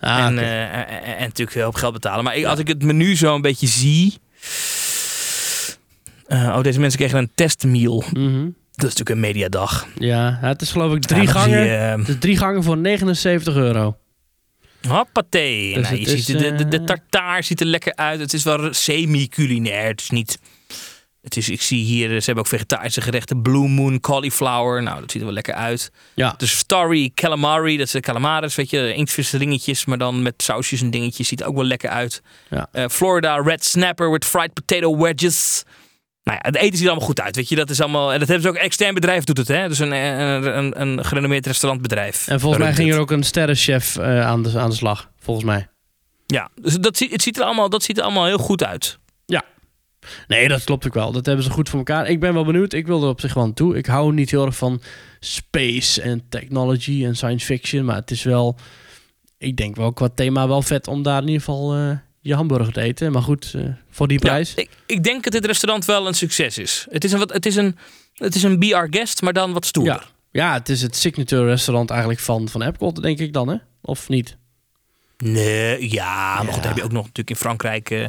Ah, en, eh, en, natuurlijk heel veel geld betalen. Maar ik, als ik het menu zo een beetje zie. Eh, oh, deze mensen kregen een testmeal. Mhm. Dat is natuurlijk een mediadag. Ja, het is geloof ik drie Ja, gangen. je, eh, is drie gangen voor 79 euro. Hoppatee. Dus nou, is, de, de, de eh, tartaar ziet er lekker uit. Het is wel semi-culinair. Het is niet... Het is, ik zie hier, ze hebben ook vegetarische gerechten. Blue Moon Cauliflower. Nou, dat ziet er wel lekker uit. Ja, De Starry Calamari, dat zijn calamaris, weet je, inktvisringetjes, maar dan met sausjes en dingetjes. Ziet er ook wel lekker uit. Ja. Eh, Florida Red Snapper with fried potato wedges. Nou ja, het eten ziet er allemaal goed uit, weet je. Dat is allemaal, en dat hebben ze ook, een extern bedrijf doet het, hè. Dus een, een, een, een gerenommeerd restaurantbedrijf. en volgens mij ging er ook een sterrenchef eh, aan, de, aan de slag. Volgens mij. Ja, dus dat, ziet- het ziet er allemaal, dat ziet er allemaal heel goed uit. Nee, dat klopt ook wel. Dat hebben ze goed voor elkaar. Ik ben wel benieuwd. Ik wil er op zich wel aan toe. Ik hou niet heel erg van space en technology en science fiction. Maar het is wel, ik denk wel qua thema wel vet om daar in ieder geval eh, je hamburger te eten. Maar goed, eh, voor die prijs. Ja, ik, ik denk dat dit restaurant wel een succes is. Het is een, wat, het is een, het is een BR guest, maar dan wat stoerder. Ja. ja, het is het signature restaurant eigenlijk van, van Epcot, denk ik dan, hè? Of niet? Nee, ja, maar goed, Ja. dan heb je ook nog natuurlijk in Frankrijk. eh,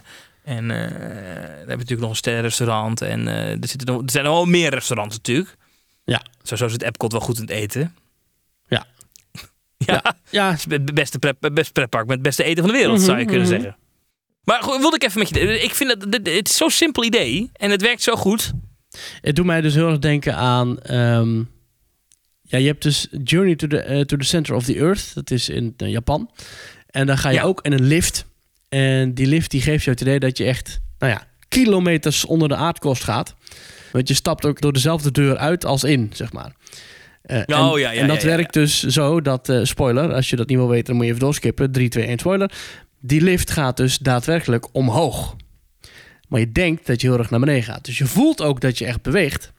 en eh, dan heb je natuurlijk nog een sterrenrestaurant. En eh, er, zitten nog, er zijn nog wel meer restaurants natuurlijk. Ja. Zo, zo zit Epcot wel goed in het eten. Ja. Ja, Ja, het het beste, prep, het beste pretpark met het beste eten van de wereld, Mhm, zou je kunnen mhm. zeggen. Maar goed, wilde ik even met je. Ik vind dat dit- het is zo'n simpel idee. En het werkt zo goed. Het doet mij dus heel erg denken aan. ehm, ja, je hebt dus Journey to the, eh, to the Center of the Earth. Dat is in Japan. En dan ga je Ja. ook in een lift. En die lift die geeft je het idee dat je echt, nou ja, kilometers onder de aardkorst gaat. Want je stapt ook door dezelfde deur uit als in, zeg maar. Eh, en, Oh, ja, ja, en dat ja, werkt dus zo dat, eh, spoiler, als je dat niet wil weten, dan moet je even doorskippen. 3, 2, 1, spoiler. Die lift gaat dus daadwerkelijk omhoog. Maar je denkt dat je heel erg naar beneden gaat. Dus je voelt ook dat je echt beweegt.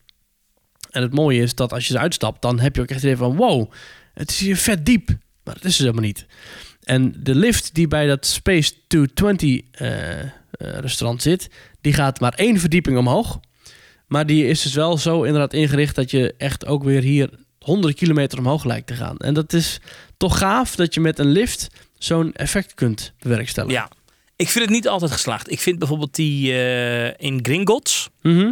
En het mooie is dat als je eruit stapt, dan heb je ook echt het idee van... wow, het is hier vet diep. Maar dat is het helemaal niet. En de lift die bij dat Space 220 eh, eh, restaurant zit... die gaat maar één verdieping omhoog. Maar die is dus wel zo inderdaad ingericht... dat je echt ook weer hier 100 kilometer omhoog lijkt te gaan. En dat is toch gaaf dat je met een lift zo'n effect kunt bewerkstelligen. Ja. Ik vind het niet altijd geslaagd. Ik vind bijvoorbeeld die eh, in Gringotts, Mhm.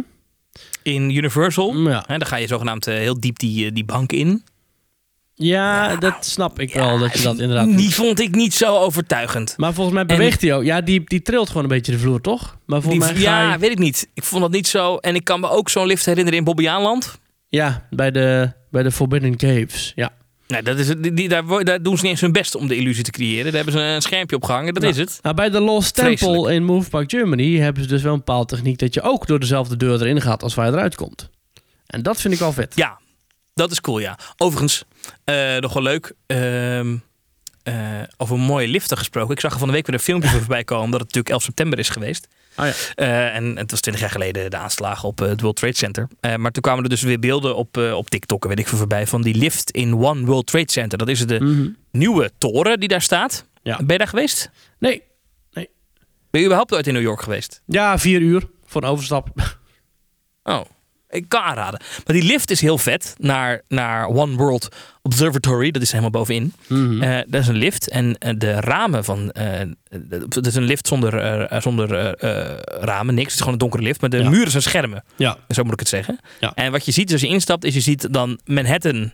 in Universal. Ja. Hè, dan ga je zogenaamd heel diep die, die bank in. Ja, dat snap ik wel, dat je dat inderdaad... Die vond ik niet zo overtuigend. Maar volgens mij beweegt hij ook. Ja, die, die trilt gewoon een beetje de vloer, toch? Maar Die, volgens mij ja, je- weet ik niet. Ik vond dat niet zo. En ik kan me ook zo'n lift herinneren in Bobbejaanland. Ja, bij de, bij de Forbidden Caves. Ja. Nee, dat is het, die, die- daar, doen ze niet eens hun best om de illusie te creëren. Daar hebben ze een schermpje op gehangen. Dat Ja. is het. Nou, bij de Lost Vreselijk. Temple in Move Park Germany hebben ze dus wel een bepaalde techniek dat je ook door dezelfde deur erin gaat als waar je eruit komt. En dat vind ik wel vet. Ja, dat is cool, ja. Overigens, eh, nog wel leuk. ehm, eh, over mooie liften gesproken. Ik zag er van de week weer een filmpje voorbij komen. Omdat het natuurlijk 11 september is geweest. Oh ja. Eh, en het was 20 jaar geleden de aanslagen op het World Trade Center. Maar toen kwamen er dus weer beelden op, op TikTok, weet ik veel voorbij, van die lift in One World Trade Center. Dat is de Mhm. nieuwe toren die daar staat. Ja. Ben je daar geweest? Nee. Ben je überhaupt ooit in New York geweest? Ja, vier uur voor een overstap. Oh, ik kan aanraden. Maar die lift is heel vet naar, naar One World Observatory. Dat is helemaal bovenin. Mhm. Eh, dat is een lift. En eh, de ramen van. eh dat is een lift zonder, zonder ramen, niks. Het is gewoon een donkere lift. Maar de Ja. muren zijn schermen. ja. Zo moet ik het zeggen. Ja. En wat je ziet als je instapt, is je ziet dan Manhattan.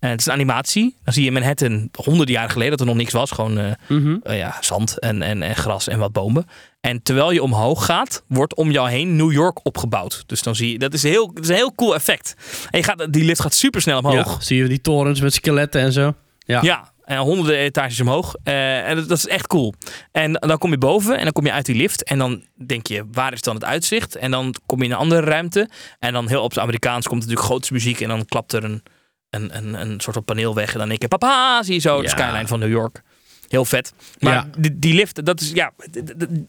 Het is een animatie. Dan zie je Manhattan honderden jaren geleden, dat er nog niks was. Gewoon Mhm. ja, zand en, en, en gras en wat bomen. En terwijl je omhoog gaat, wordt om jou heen New York opgebouwd. Dus dan zie je, dat is, een heel, dat is een heel cool effect. En je gaat, die lift gaat super snel omhoog. Ja, zie je die torens met skeletten en zo. Ja. Ja, en honderden etages omhoog. Eh, en dat, dat is echt cool. En dan kom je boven en dan kom je uit die lift. En dan denk je, waar is dan het uitzicht? En dan kom je in een andere ruimte. En dan heel op het Amerikaans komt natuurlijk grootste muziek. En dan klapt er een, een, een, een soort van paneel weg. En dan denk je, papa, zie je zo de skyline van New York. Heel vet. Maar Ja. die, die lift, dat is ja.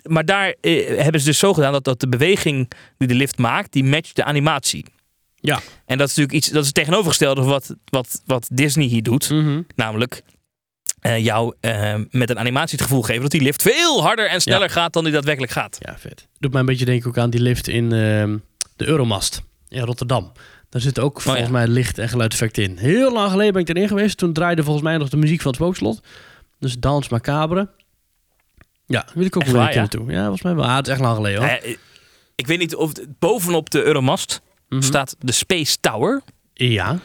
Maar daar eh, hebben ze dus zo gedaan dat, dat de beweging die de lift maakt, die matcht de animatie. Ja. En dat is natuurlijk iets, dat is het tegenovergestelde van wat, wat, wat Disney hier doet. Mhm. Namelijk eh, jou eh, met een animatie het gevoel geven dat die lift veel harder en sneller gaat dan die daadwerkelijk gaat. Ja, vet. Doet mij een beetje denken ook aan die lift in ehm, de Euromast in Rotterdam. Daar zitten ook volgens ja. mij licht- en geluideffecten in. Heel lang geleden ben ik erin geweest. Toen draaide volgens mij nog de muziek van het spookslot. Dus Dans Macabre. Ja, wil ik ook wel een keer naartoe. Ja, volgens mij wel. Ah, het is echt lang geleden hoor. Eh, ik weet niet of bovenop de Euromast Mhm. staat de Space Tower. Ja.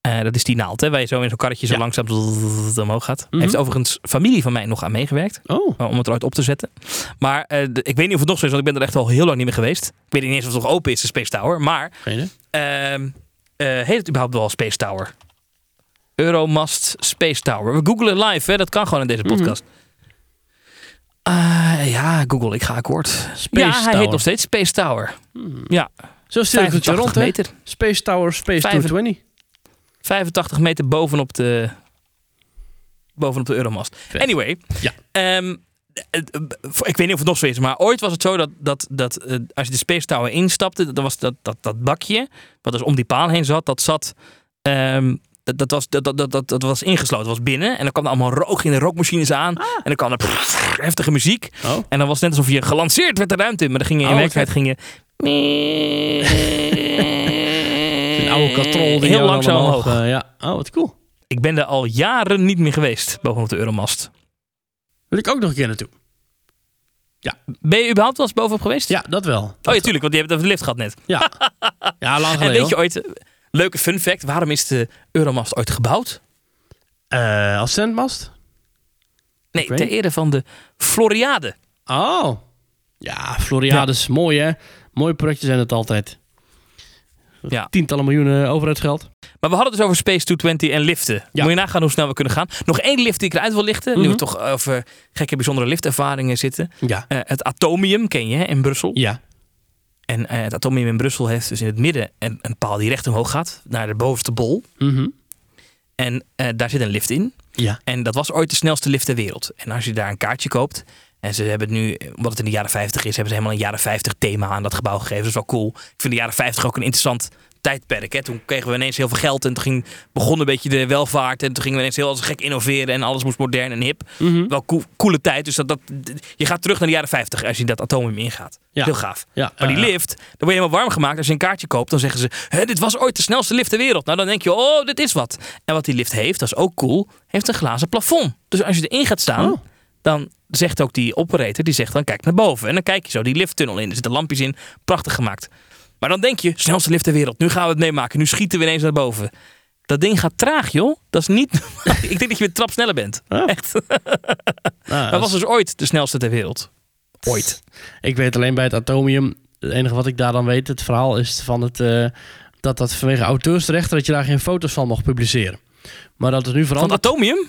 Eh, dat is die naald, hè, waar je zo in zo'n karretje zo Ja. langzaam omhoog gaat. Mhm. Heeft overigens familie van mij nog aan meegewerkt. Oh. eh, om het eruit op te zetten. Maar de- ik weet niet of het nog zo is, want ik ben er echt al heel lang niet meer geweest. Ik weet niet eens of het nog open is, de Space Tower. Maar eh, heet het überhaupt wel Space Tower? Euromast Space Tower. We googelen live, hè? dat kan gewoon in deze Mhm. podcast. Ah, ja, Google, ik ga akkoord. Space ja, hij heet nog steeds Space Tower. Hmm. Ja, Zo stil het je 85 rond, hè? meter. Space Tower, Space Vijf- 220. 85 meter bovenop de, bovenop de Euromast. Vet. Anyway. Ja. ehm, eh, eh, ik weet niet of het nog zo is, maar ooit was het zo dat, dat, dat als je de Space Tower instapte, dan was dat, dat, dat bakje, wat dus om die paal heen zat, dat zat. ehm, dat, dat, was, dat, dat, dat, dat, was ingesloten, dat was binnen. En dan kwam er allemaal rook in de rookmachines aan. Ah. En dan kwam er pff, heftige muziek. Oh. En dan was het net alsof je gelanceerd werd de ruimte in. Maar dan ging je in Oh, werkelijkheid ging je... Een oude katrol die Heel langzaam omhoog. eh, ja. Oh, wat cool. Ik ben er al jaren niet meer geweest bovenop de Euromast. Wil ik ook nog een keer naartoe. Ben je überhaupt wel eens bovenop geweest? Ja, dat wel. Oh ja, tuurlijk, want je hebt het over de lift gehad net. Ja. Ja, lang En geleden. weet je ooit, leuke fun fact, waarom is de Euromast ooit gebouwd? Eh, als zendmast? Nee, ter ere van de Floriade. Oh. Ja, Floriades. Mooi, hè? Mooie projecten zijn het altijd. Ja. Tientallen miljoenen overheidsgeld. Maar we hadden het dus over Space 220 en liften. Ja. Moet je nagaan hoe snel we kunnen gaan. Nog één lift die ik eruit wil lichten. Nu Mhm. we toch over gekke bijzondere liftervaringen zitten. Ja. Eh, het Atomium ken je hè, in Brussel. Ja. En eh, het Atomium in Brussel heeft dus in het midden een, een paal die recht omhoog gaat. Naar de bovenste bol. Mhm. En eh, daar zit een lift in. Ja. En dat was ooit de snelste lift ter wereld. En als je daar een kaartje koopt. En ze hebben het nu, omdat het in de jaren 50 is, hebben ze helemaal een jaren 50 thema aan dat gebouw gegeven. Dat is wel cool. Ik vind de jaren 50 ook een interessant tijdperk. Hè. Toen kregen we ineens heel veel geld en toen ging, begon een beetje de welvaart. En toen gingen we ineens heel als gek innoveren en alles moest modern en hip. Mhm. Wel cool, coole tijd. Dus dat, dat, je gaat terug naar de jaren 50 als je dat atomium ingaat. Ja. Heel gaaf. Ja. Maar die ja, lift, dan word je helemaal warm gemaakt. Als je een kaartje koopt, dan zeggen ze... Dit was ooit de snelste lift ter wereld. Nou, dan denk je, oh, dit is wat. En wat die lift heeft, dat is ook cool, heeft een glazen plafond. Dus als je erin gaat staan, Oh. dan zegt ook die operator, die zegt dan kijk naar boven. En dan kijk je zo die lifttunnel in. Er zitten lampjes in, prachtig gemaakt. Maar dan denk je, snelste lift ter wereld. Nu gaan we het meemaken. Nu schieten we ineens naar boven. Dat ding gaat traag, joh. Dat is niet... ik denk dat je een trap sneller bent. Oh. Echt. Ah, Dat was dus ooit de snelste ter wereld. Ooit. Ik weet alleen bij het atomium, het enige wat ik daar dan weet, het verhaal is van het, eh, dat dat vanwege auteursrechten, dat je daar geen foto's van mocht publiceren. Maar dat is nu Van veranderd. Atomium?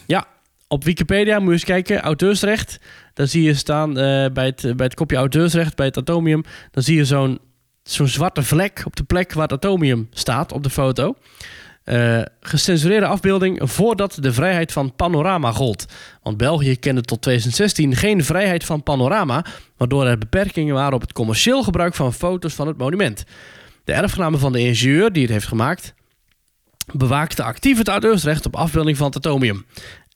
Op Wikipedia moet je eens kijken, auteursrecht. Dan zie je staan eh, bij, het, bij het kopje auteursrecht, bij het atomium, dan zie je zo'n zo'n zwarte vlek op de plek waar het atomium staat op de foto. Eh, gecensureerde afbeelding voordat de vrijheid van panorama gold. Want België kende tot 2016 geen vrijheid van panorama, waardoor er beperkingen waren op het commercieel gebruik van foto's van het monument. De erfgenamen van de ingenieur die het heeft gemaakt, bewaakte actief het auteursrecht op afbeelding van het atomium.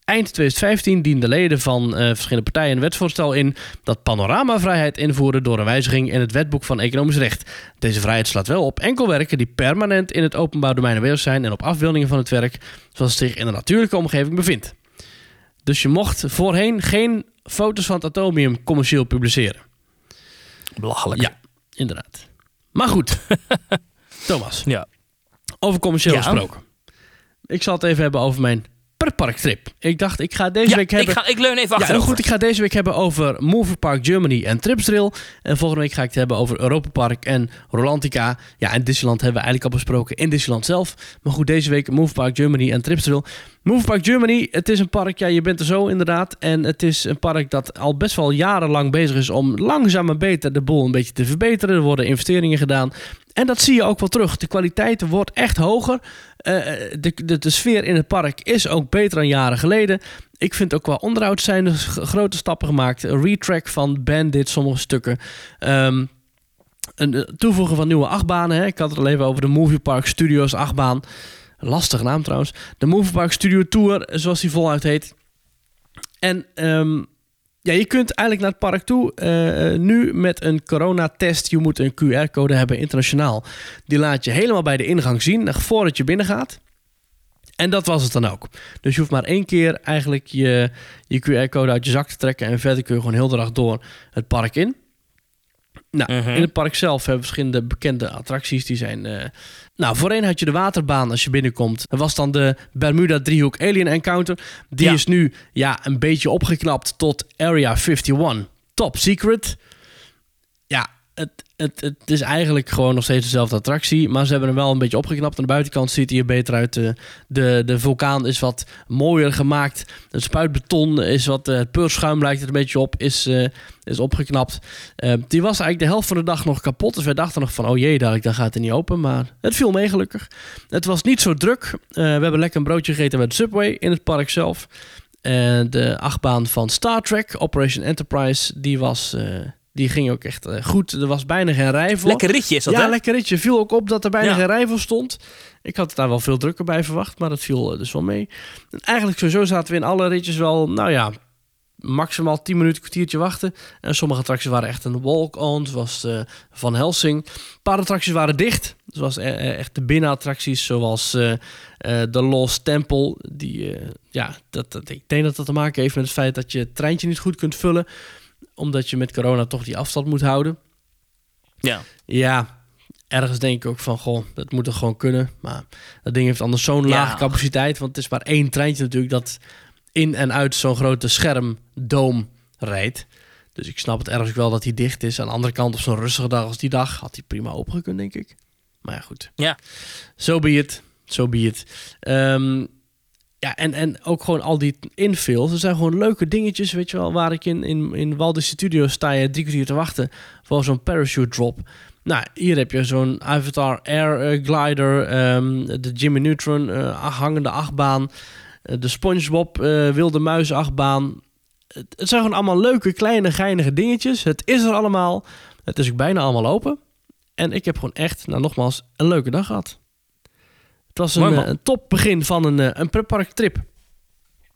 Eind 2015 dienden leden van eh, verschillende partijen een wetsvoorstel in dat panoramavrijheid invoerde door een wijziging in het wetboek van economisch recht. Deze vrijheid slaat wel op enkel werken die permanent in het openbaar domein aanwezig zijn en op afbeeldingen van het werk zoals het zich in een natuurlijke omgeving bevindt. Dus je mocht voorheen geen foto's van het atomium commercieel publiceren. Belachelijk. Ja. Inderdaad. Maar goed, Thomas, Ja. over commercieel Ja. gesproken. Ik zal het even hebben over mijn pretparktrip. Ik dacht, ik ga deze Ja, week hebben... ik, ga, ik leun even Ja, achterover. heel goed. Ik ga deze week hebben over Movie Park Germany en Tripsdrill. En volgende week ga ik het hebben over Europa Park en Rolantica. Ja, en Disneyland hebben we eigenlijk al besproken in Disneyland zelf. Maar goed, deze week Movie Park Germany en Tripsdrill. Movie Park Germany, het is een park, ja, je bent er zo inderdaad. En het is een park dat al best wel jarenlang bezig is om langzaam maar beter de boel een beetje te verbeteren. Er worden investeringen gedaan. En dat zie je ook wel terug. De kwaliteit wordt echt hoger. Eh, de, de, sfeer in het park is ook beter dan jaren geleden. Ik vind ook qua onderhoud zijn er grote stappen gemaakt. Retrack van Bandit, sommige stukken. Ehm, een eh, toevoegen van nieuwe achtbanen. Hè. Ik had het al even over de Movie Park Studios achtbaan. Lastige naam trouwens. De Movie Park Studio Tour, zoals die voluit heet. En ehm, ja, je kunt eigenlijk naar het park toe eh, eh, nu met een coronatest. Je moet een QR-code hebben internationaal. Die laat je helemaal bij de ingang zien, voordat je binnen gaat. En dat was het dan ook. Dus je hoeft maar één keer eigenlijk je, je QR-code uit je zak te trekken. En verder kun je gewoon heel de dag door het park in. Nou, Mhm. in het park zelf hebben we verschillende bekende attracties. Die zijn. eh, nou, voorheen had je de waterbaan als je binnenkomt. Dat was dan de Bermuda driehoek Alien Encounter. Die Ja. is nu ja, een beetje opgeknapt tot Area 51. Top secret. Ja, het, het, het is eigenlijk gewoon nog steeds dezelfde attractie. Maar ze hebben hem wel een beetje opgeknapt. Aan de buitenkant ziet hij er beter uit. De, de, de vulkaan is wat mooier gemaakt. Het spuitbeton is wat. eh, Het peurschuim lijkt er een beetje op. Is, eh, is opgeknapt. Eh, die was eigenlijk de helft van de dag nog kapot. Dus wij dachten nog van, oh jee, dadelijk, dan gaat het niet open. Maar het viel mee gelukkig. Het was niet zo druk. Eh, we hebben lekker een broodje gegeten met Subway in het park zelf. En de achtbaan van Star Trek, Operation Enterprise, die, was, eh, die ging ook echt eh, goed. Er was bijna geen rij voor. Lekker ritje is dat, ja, hè? lekker ritje. Viel ook op dat er bijna Ja. geen rij voor stond. Ik had daar wel veel drukker bij verwacht, maar dat viel eh, dus wel mee. En eigenlijk sowieso zaten we in alle ritjes wel, nou ja, maximaal 10 minuten, kwartiertje wachten. En sommige attracties waren echt een walk-on, zoals eh, Van Helsing. Een paar attracties waren dicht, zoals echt de binnenattracties, zoals de Lost Temple. Die, ja, dat, dat, ik denk dat dat te maken heeft met het feit dat je het treintje niet goed kunt vullen, omdat je met corona toch die afstand moet houden. Ja. Ja, ergens denk ik ook van, goh, dat moet er gewoon kunnen. Maar dat ding heeft anders zo'n Ja. lage capaciteit. Want het is maar één treintje natuurlijk dat in en uit zo'n grote schermdoom rijdt. Dus ik snap het ergens wel dat hij dicht is. Aan de andere kant, op zo'n rustige dag als die dag, had hij prima opengekund, denk ik. Maar ja, goed. Ja. Zo be it. Zo be it. Ehm, ja, en, en ook gewoon al die infills. Er zijn gewoon leuke dingetjes, weet je wel. Waar ik in, in, in Walt Disney Studios sta je drie kwartier te wachten voor zo'n parachute drop. Nou, hier heb je zo'n Avatar Air eh, Glider, ehm, de Jimmy Neutron eh, hangende achtbaan, eh, de SpongeBob wilde muis achtbaan. Het, het zijn gewoon allemaal leuke, kleine, geinige dingetjes. Het is er allemaal. Het is ook bijna allemaal open. En ik heb gewoon echt, nou nogmaals, een leuke dag gehad. Het was Mooi, eh, een top begin van een, eh, een pretpark trip.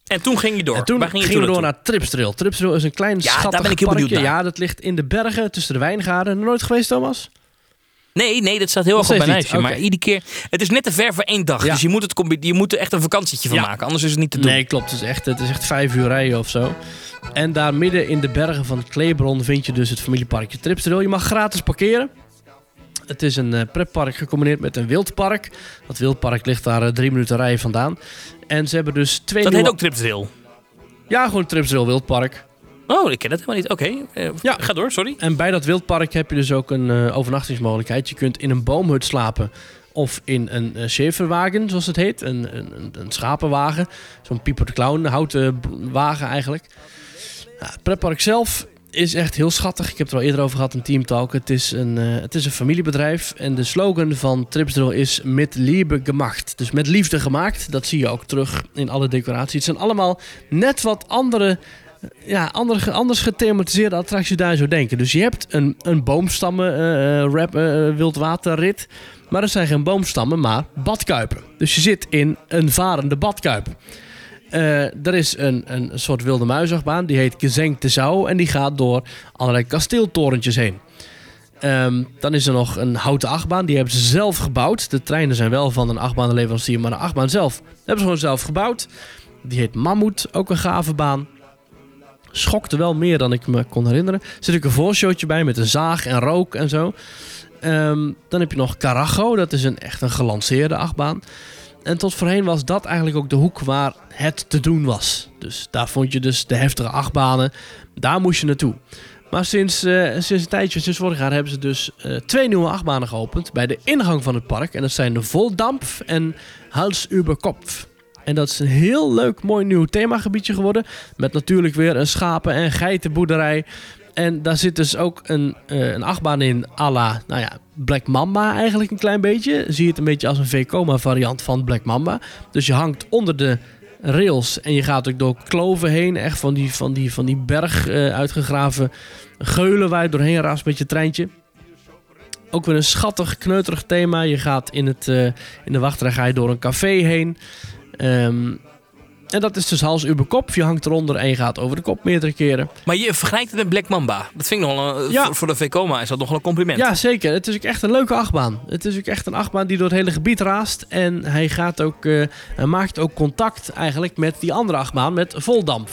En toen ging je door. En toen Waar ging je gingen we door naar Tripsdrill. Tripsdrill is een klein daar schattig ben ik heel parkje. benieuwd naar. Ja, dat ligt in de bergen tussen de wijngaarden. Nooit geweest, Thomas? Nee, nee, dat staat heel erg op mijn lijstje. Maar iedere keer... Het is net te ver voor één dag. Ja. Dus je moet, het, je moet er echt een vakantietje van Ja. maken. Anders is het niet te doen. Nee, klopt. Het is, echt, het is echt vijf uur rijden of zo. En daar midden in de bergen van Kleebron vind je dus het familieparkje Tripsdrill. Je mag gratis parkeren. Het is een eh, pretpark gecombineerd met een wildpark. Dat wildpark ligt daar eh, drie minuten rijden vandaan. En ze hebben dus twee Dat nieuwe... heet ook Tripsdrill. Ja, gewoon Tripsdrill Wildpark. Oh, ik ken dat helemaal niet. Oké, eh, Ja. ga door, sorry. En bij dat wildpark heb je dus ook een overnachtingsmogelijkheid. Je kunt in een boomhut slapen of in een uh, Schaeferwagen, zoals het heet. Een, een, een- schapenwagen. Zo'n Pieper de Clown, houten wagen eigenlijk. Ja, het pretpark zelf is echt heel schattig. Ik heb het er al eerder over gehad in Team Talk. Het is een, eh, het is een familiebedrijf. En de slogan van Tripsdrill is met liefde gemaakt. Dus met liefde gemaakt. Dat zie je ook terug in alle decoraties. Het zijn allemaal net wat andere ja, andere, anders gethematiseerde attracties daar zo denken. Dus je hebt een, een boomstammen eh, eh, wildwaterrit. Maar er zijn geen boomstammen, maar badkuipen. Dus je zit in een varende badkuip. Eh, er is een, een soort wilde muisachtbaan, die heet Gezeng de Zouw. En die gaat door allerlei kasteeltorentjes heen. Ehm, dan is er nog een houten achtbaan, die hebben ze zelf gebouwd. De treinen zijn wel van een achtbaanleverancier, maar de achtbaan zelf hebben ze gewoon zelf gebouwd. Die heet Mammoet, ook een gave baan schokte wel meer dan ik me kon herinneren. Er zit ook een voorshowtje bij met een zaag en rook en zo. Ehm, dan heb je nog Carajo, dat is een, echt een gelanceerde achtbaan. En tot voorheen was dat eigenlijk ook de hoek waar het te doen was. Dus daar vond je dus de heftige achtbanen. Daar moest je naartoe. Maar sinds, eh, sinds een tijdje, sinds vorig jaar, hebben ze dus eh, twee nieuwe achtbanen geopend bij de ingang van het park. En dat zijn de Voldampf en Hals über Kopf. En dat is een heel leuk, mooi nieuw themagebiedje geworden. Met natuurlijk weer een schapen- en geitenboerderij. En daar zit dus ook een, eh, een achtbaan in à la, nou ja, Black Mamba eigenlijk een klein beetje. Zie je het een beetje als een V-coma variant van Black Mamba. Dus je hangt onder de rails en je gaat ook door kloven heen. Echt van die, van die, van die berg eh, uitgegraven geulen waar je doorheen raast met je treintje. Ook weer een schattig, kneuterig thema. Je gaat in, het, eh, in de wachtrij ga je door een café heen. Ehm, en dat is dus hals über kop. Je hangt eronder en je gaat over de kop meerdere keren. Maar je vergelijkt het met Black Mamba. Dat vind ik nog een, Ja. voor, voor de Vekoma is dat nog wel een compliment. Ja, zeker. Het is ook echt een leuke achtbaan. Het is ook echt een achtbaan die door het hele gebied raast. En hij, gaat ook, eh, hij maakt ook contact eigenlijk met die andere achtbaan, met Voldamp.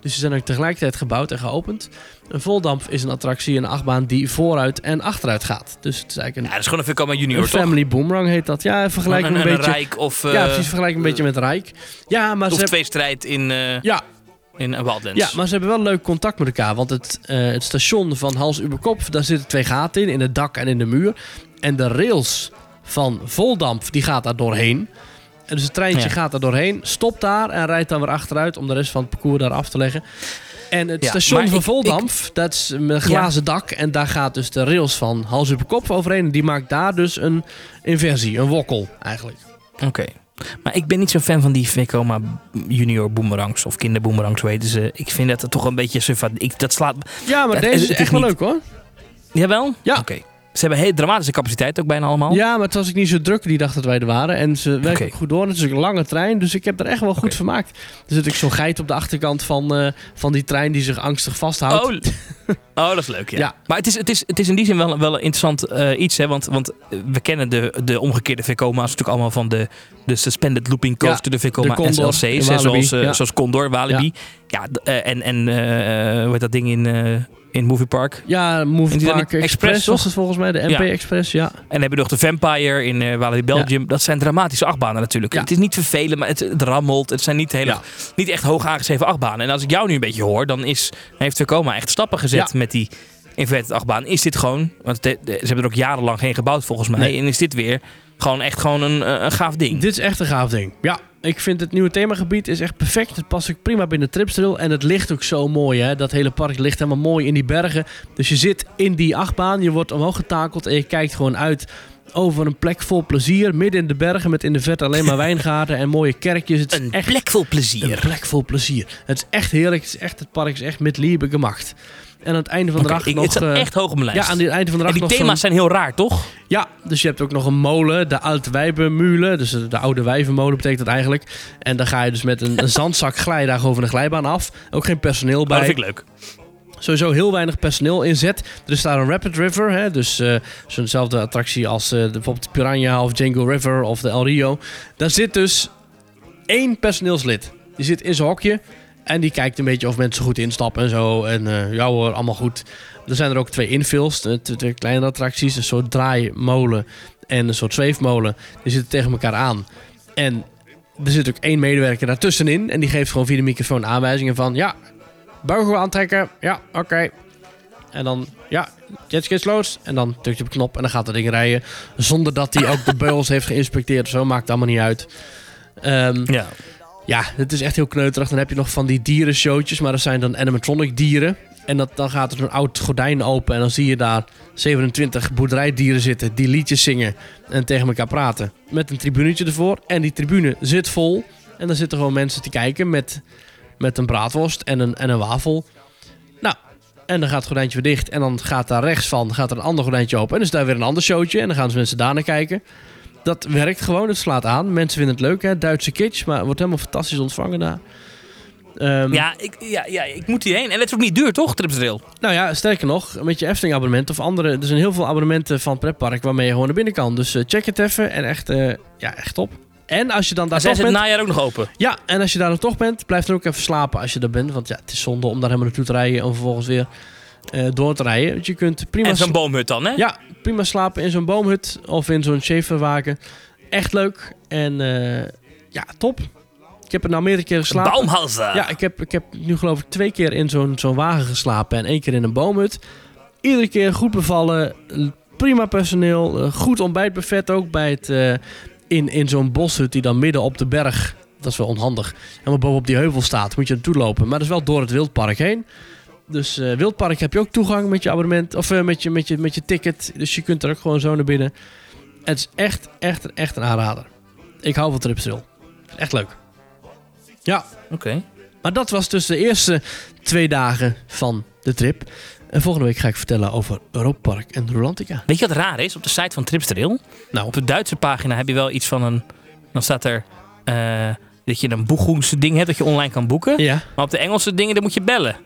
Dus die zijn ook tegelijkertijd gebouwd en geopend. Een voldamp is een attractie, een achtbaan die vooruit en achteruit gaat. Dus het is eigenlijk Ja, een, dat is gewoon een Vekoma een Junior, toch? family boomerang heet dat. Ja, vergelijk een, een, een, beetje. Rijk of, eh, ja, precies, vergelijk een beetje met Rijk. Ja, maar ze of twee strijd in, eh ja, in eh, Wildlands. ja, maar ze hebben wel leuk contact met elkaar. Want het, eh, het station van Hals über Kop, daar zitten twee gaten in, in het dak en in de muur. En de rails van Voldamp, die gaat daar doorheen. En dus het treintje Ja. gaat daar doorheen, stopt daar en rijdt dan weer achteruit om de rest van het parcours daar af te leggen. En het Ja, station van ik- Voldamp, dat is met een glazen dak. En daar gaat dus de rails van Hals über Kop overheen. En die maakt daar dus een inversie, een wokkel eigenlijk. Oké. Maar ik ben niet zo'n fan van die Vekoma Junior boomerangs of kinderboomerangs, hoe heten ze. Ik vind dat het toch een beetje suffa. Ik, dat slaat... Ja, maar deze is echt wel leuk hoor. Jawel? Ja. Oké. Ze hebben heel dramatische capaciteit ook bijna allemaal. Ja, maar het was ik niet zo druk die dag dat wij er waren. En ze werken ook goed door. Het is een lange trein, dus ik heb er echt wel goed Oké. vermaakt. Er zit ook zo'n geit op de achterkant van, eh, van die trein die zich angstig vasthoudt. Oh, oh, dat is leuk, ja. Ja. Maar het is, het, is, het is in die zin wel, wel een interessant eh, iets, hè. Want, want we kennen de, de omgekeerde Vekoma's natuurlijk allemaal van de, de Suspended Looping Coaster, Ja, de Vekoma de Condor SLC's, hè, zoals, eh, ja. zoals Condor, Walibi. Ja, en, en hoe heet dat ding in, in Movie Park? Ja, Move En die Park zijn Express, Express, was het volgens mij. De MP Ja. Express, ja. En dan hebben we nog de Vampire in eh Walibi Belgium. Dat zijn dramatische achtbanen natuurlijk. Ja. Het is niet vervelend, maar het, het rammelt. Het zijn niet, hele, niet echt hoog aangeschreven achtbanen. En als ik jou nu een beetje hoor, dan is, heeft Vekoma echt stappen gezet met die inverted achtbaan. Is dit gewoon, want ze hebben er ook jarenlang geen gebouwd volgens mij. Nee. En is dit weer gewoon echt gewoon een, eh, een gaaf ding. Dit is echt een gaaf ding. Ja, ik vind het nieuwe themagebied is echt perfect. Het past ook prima binnen Tripstrail. En het ligt ook zo mooi, hè. Dat hele park ligt helemaal mooi in die bergen. Dus je zit in die achtbaan, je wordt omhoog getakeld en je kijkt gewoon uit over een plek vol plezier. Midden in de bergen met in de verte alleen maar wijngaarden en mooie kerkjes. Het is Een echt plek vol een plezier. plek vol plezier. Het is echt heerlijk. Het, is echt, het park is echt met liebe gemacht. En aan het einde van de dag ik- nog... het staat eh, echt hoog op mijn lijst. ja, aan het einde van de en dag die nog thema's zijn heel raar, toch? ja, dus je hebt ook nog een molen, de Alte Wijvenmulen. Dus de, de oude wijvenmolen betekent dat eigenlijk. En dan ga je dus met een, een zandzak glijdag over een glijbaan af. Ook geen personeel Maar bij. dat vind ik leuk. Sowieso heel weinig personeel inzet. Er is daar een Rapid River, hè, dus eh, zo'nzelfde attractie als de, bijvoorbeeld de Piranha of Django River of de El Rio. Daar zit dus één personeelslid. Die zit in zijn hokje en die kijkt een beetje of mensen goed instappen en zo. En eh ja hoor, allemaal goed. Er zijn er ook twee infills, eh, twee, kleine attracties. Een soort draaimolen en een soort zweefmolen. Die zitten tegen elkaar aan. En er zit ook één medewerker daartussenin. En die geeft gewoon via de microfoon aanwijzingen van... Ja, beugel aantrekken. Ja, oké. En dan, ja, jetskis los. En dan drukt je op knop en dan gaat dat ding rijden. Zonder dat hij ook de beugels heeft geïnspecteerd of zo. Maakt allemaal niet uit. Ehm, Ja. Ja, het is echt heel kneuterig. Dan heb je nog van die dierenshowtjes, maar dat zijn dan animatronic dieren. En dat, dan gaat er zo'n oud gordijn open en dan zie je daar 27 boerderijdieren zitten die liedjes zingen en tegen elkaar praten. Met een tribunetje ervoor. En die tribune zit vol. En dan zitten gewoon mensen te kijken met, met een braadworst en een, en een wafel. Nou, en dan gaat het gordijntje weer dicht. En dan gaat daar rechts van gaat er een ander gordijntje open. En dan is daar weer een ander showtje. En dan gaan ze mensen daar naar kijken. Dat werkt gewoon, het slaat aan. Mensen vinden het leuk, hè? Duitse kitsch, maar het wordt helemaal fantastisch ontvangen daar. Ehm, Ja, ik, ja, ja, ik moet hierheen. En het is ook niet duur, toch, Tripsrail? Nou ja, sterker nog, met je Efteling abonnement of andere... Er zijn heel veel abonnementen van pretpark waarmee je gewoon naar binnen kan. Dus eh, check het even en echt, eh, ja, echt top. En als je dan daar zijn toch ze het bent... najaar ook nog open? Ja, en als je daar dan toch bent, blijf dan ook even slapen als je er bent. Want ja, het is zonde om daar helemaal naartoe te rijden en vervolgens weer eh, door te rijden. Want je kunt prima, En zo'n boomhut dan, hè? ja, prima slapen in zo'n boomhut of in zo'n Schaeferwagen. Echt leuk en eh, ja, top. Ik heb er nou meerdere keren geslapen. Baumhalsen. Ja, ik heb, ik heb nu geloof ik twee keer in zo'n zo'n wagen geslapen en één keer in een boomhut. Iedere keer goed bevallen, prima personeel, eh, goed ontbijtbuffet ook bij het, eh, in, in zo'n boshut die dan midden op de berg, dat is wel onhandig, helemaal bovenop die heuvel staat, moet je naartoe lopen. Maar dat is wel door het wildpark heen. Dus eh wildpark heb je ook toegang met je abonnement, of eh, met, je, met, je, met je ticket, dus je kunt er ook gewoon zo naar binnen. Het is echt, echt, echt een aanrader. Ik hou van Tripsrail. Echt leuk. Ja. Oké. Maar dat was dus de eerste twee dagen van de trip. En volgende week ga ik vertellen over Europa Park en Rolantica. Weet je wat raar is? Op de site van Tripsrail, Nou, op de Duitse pagina heb je wel iets van een... Dan staat er eh, dat je een boegoense ding hebt dat je online kan boeken. ja. Maar op de Engelse dingen, dan moet je bellen.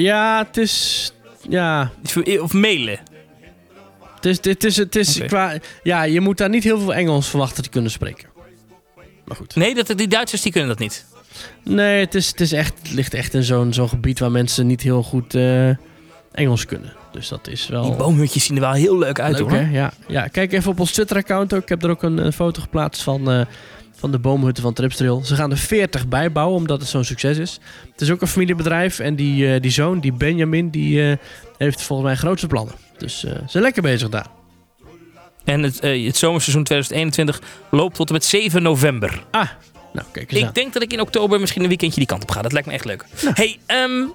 Ja, het is... Ja, Of mailen. het is... Het is, het is qua, ja, je moet daar niet heel veel Engels verwachten te kunnen spreken. Maar goed. Nee, dat, die Duitsers die kunnen dat niet. Nee, het, is, het, is echt, het ligt echt in zo'n zo'n gebied waar mensen niet heel goed eh, Engels kunnen. Dus dat is wel... Die boomhutjes zien er wel heel leuk uit Leuk, hoor. hè? Ja. ja, kijk even op ons Twitter-account ook. Ik heb er ook een, een foto geplaatst van, eh, van de boomhutten van Tripstrail. Ze gaan er 40 bij bouwen, omdat het zo'n succes is. Het is ook een familiebedrijf. En die, eh, die zoon, die Benjamin, die eh, heeft volgens mij grootste plannen. Dus eh, ze zijn lekker bezig daar. En het, het zomerseizoen 2021 loopt tot en met 7 november. Ah, nou kijk eens aan. Ik denk dat ik in oktober misschien een weekendje die kant op ga. Dat lijkt me echt leuk. Hey, ehm,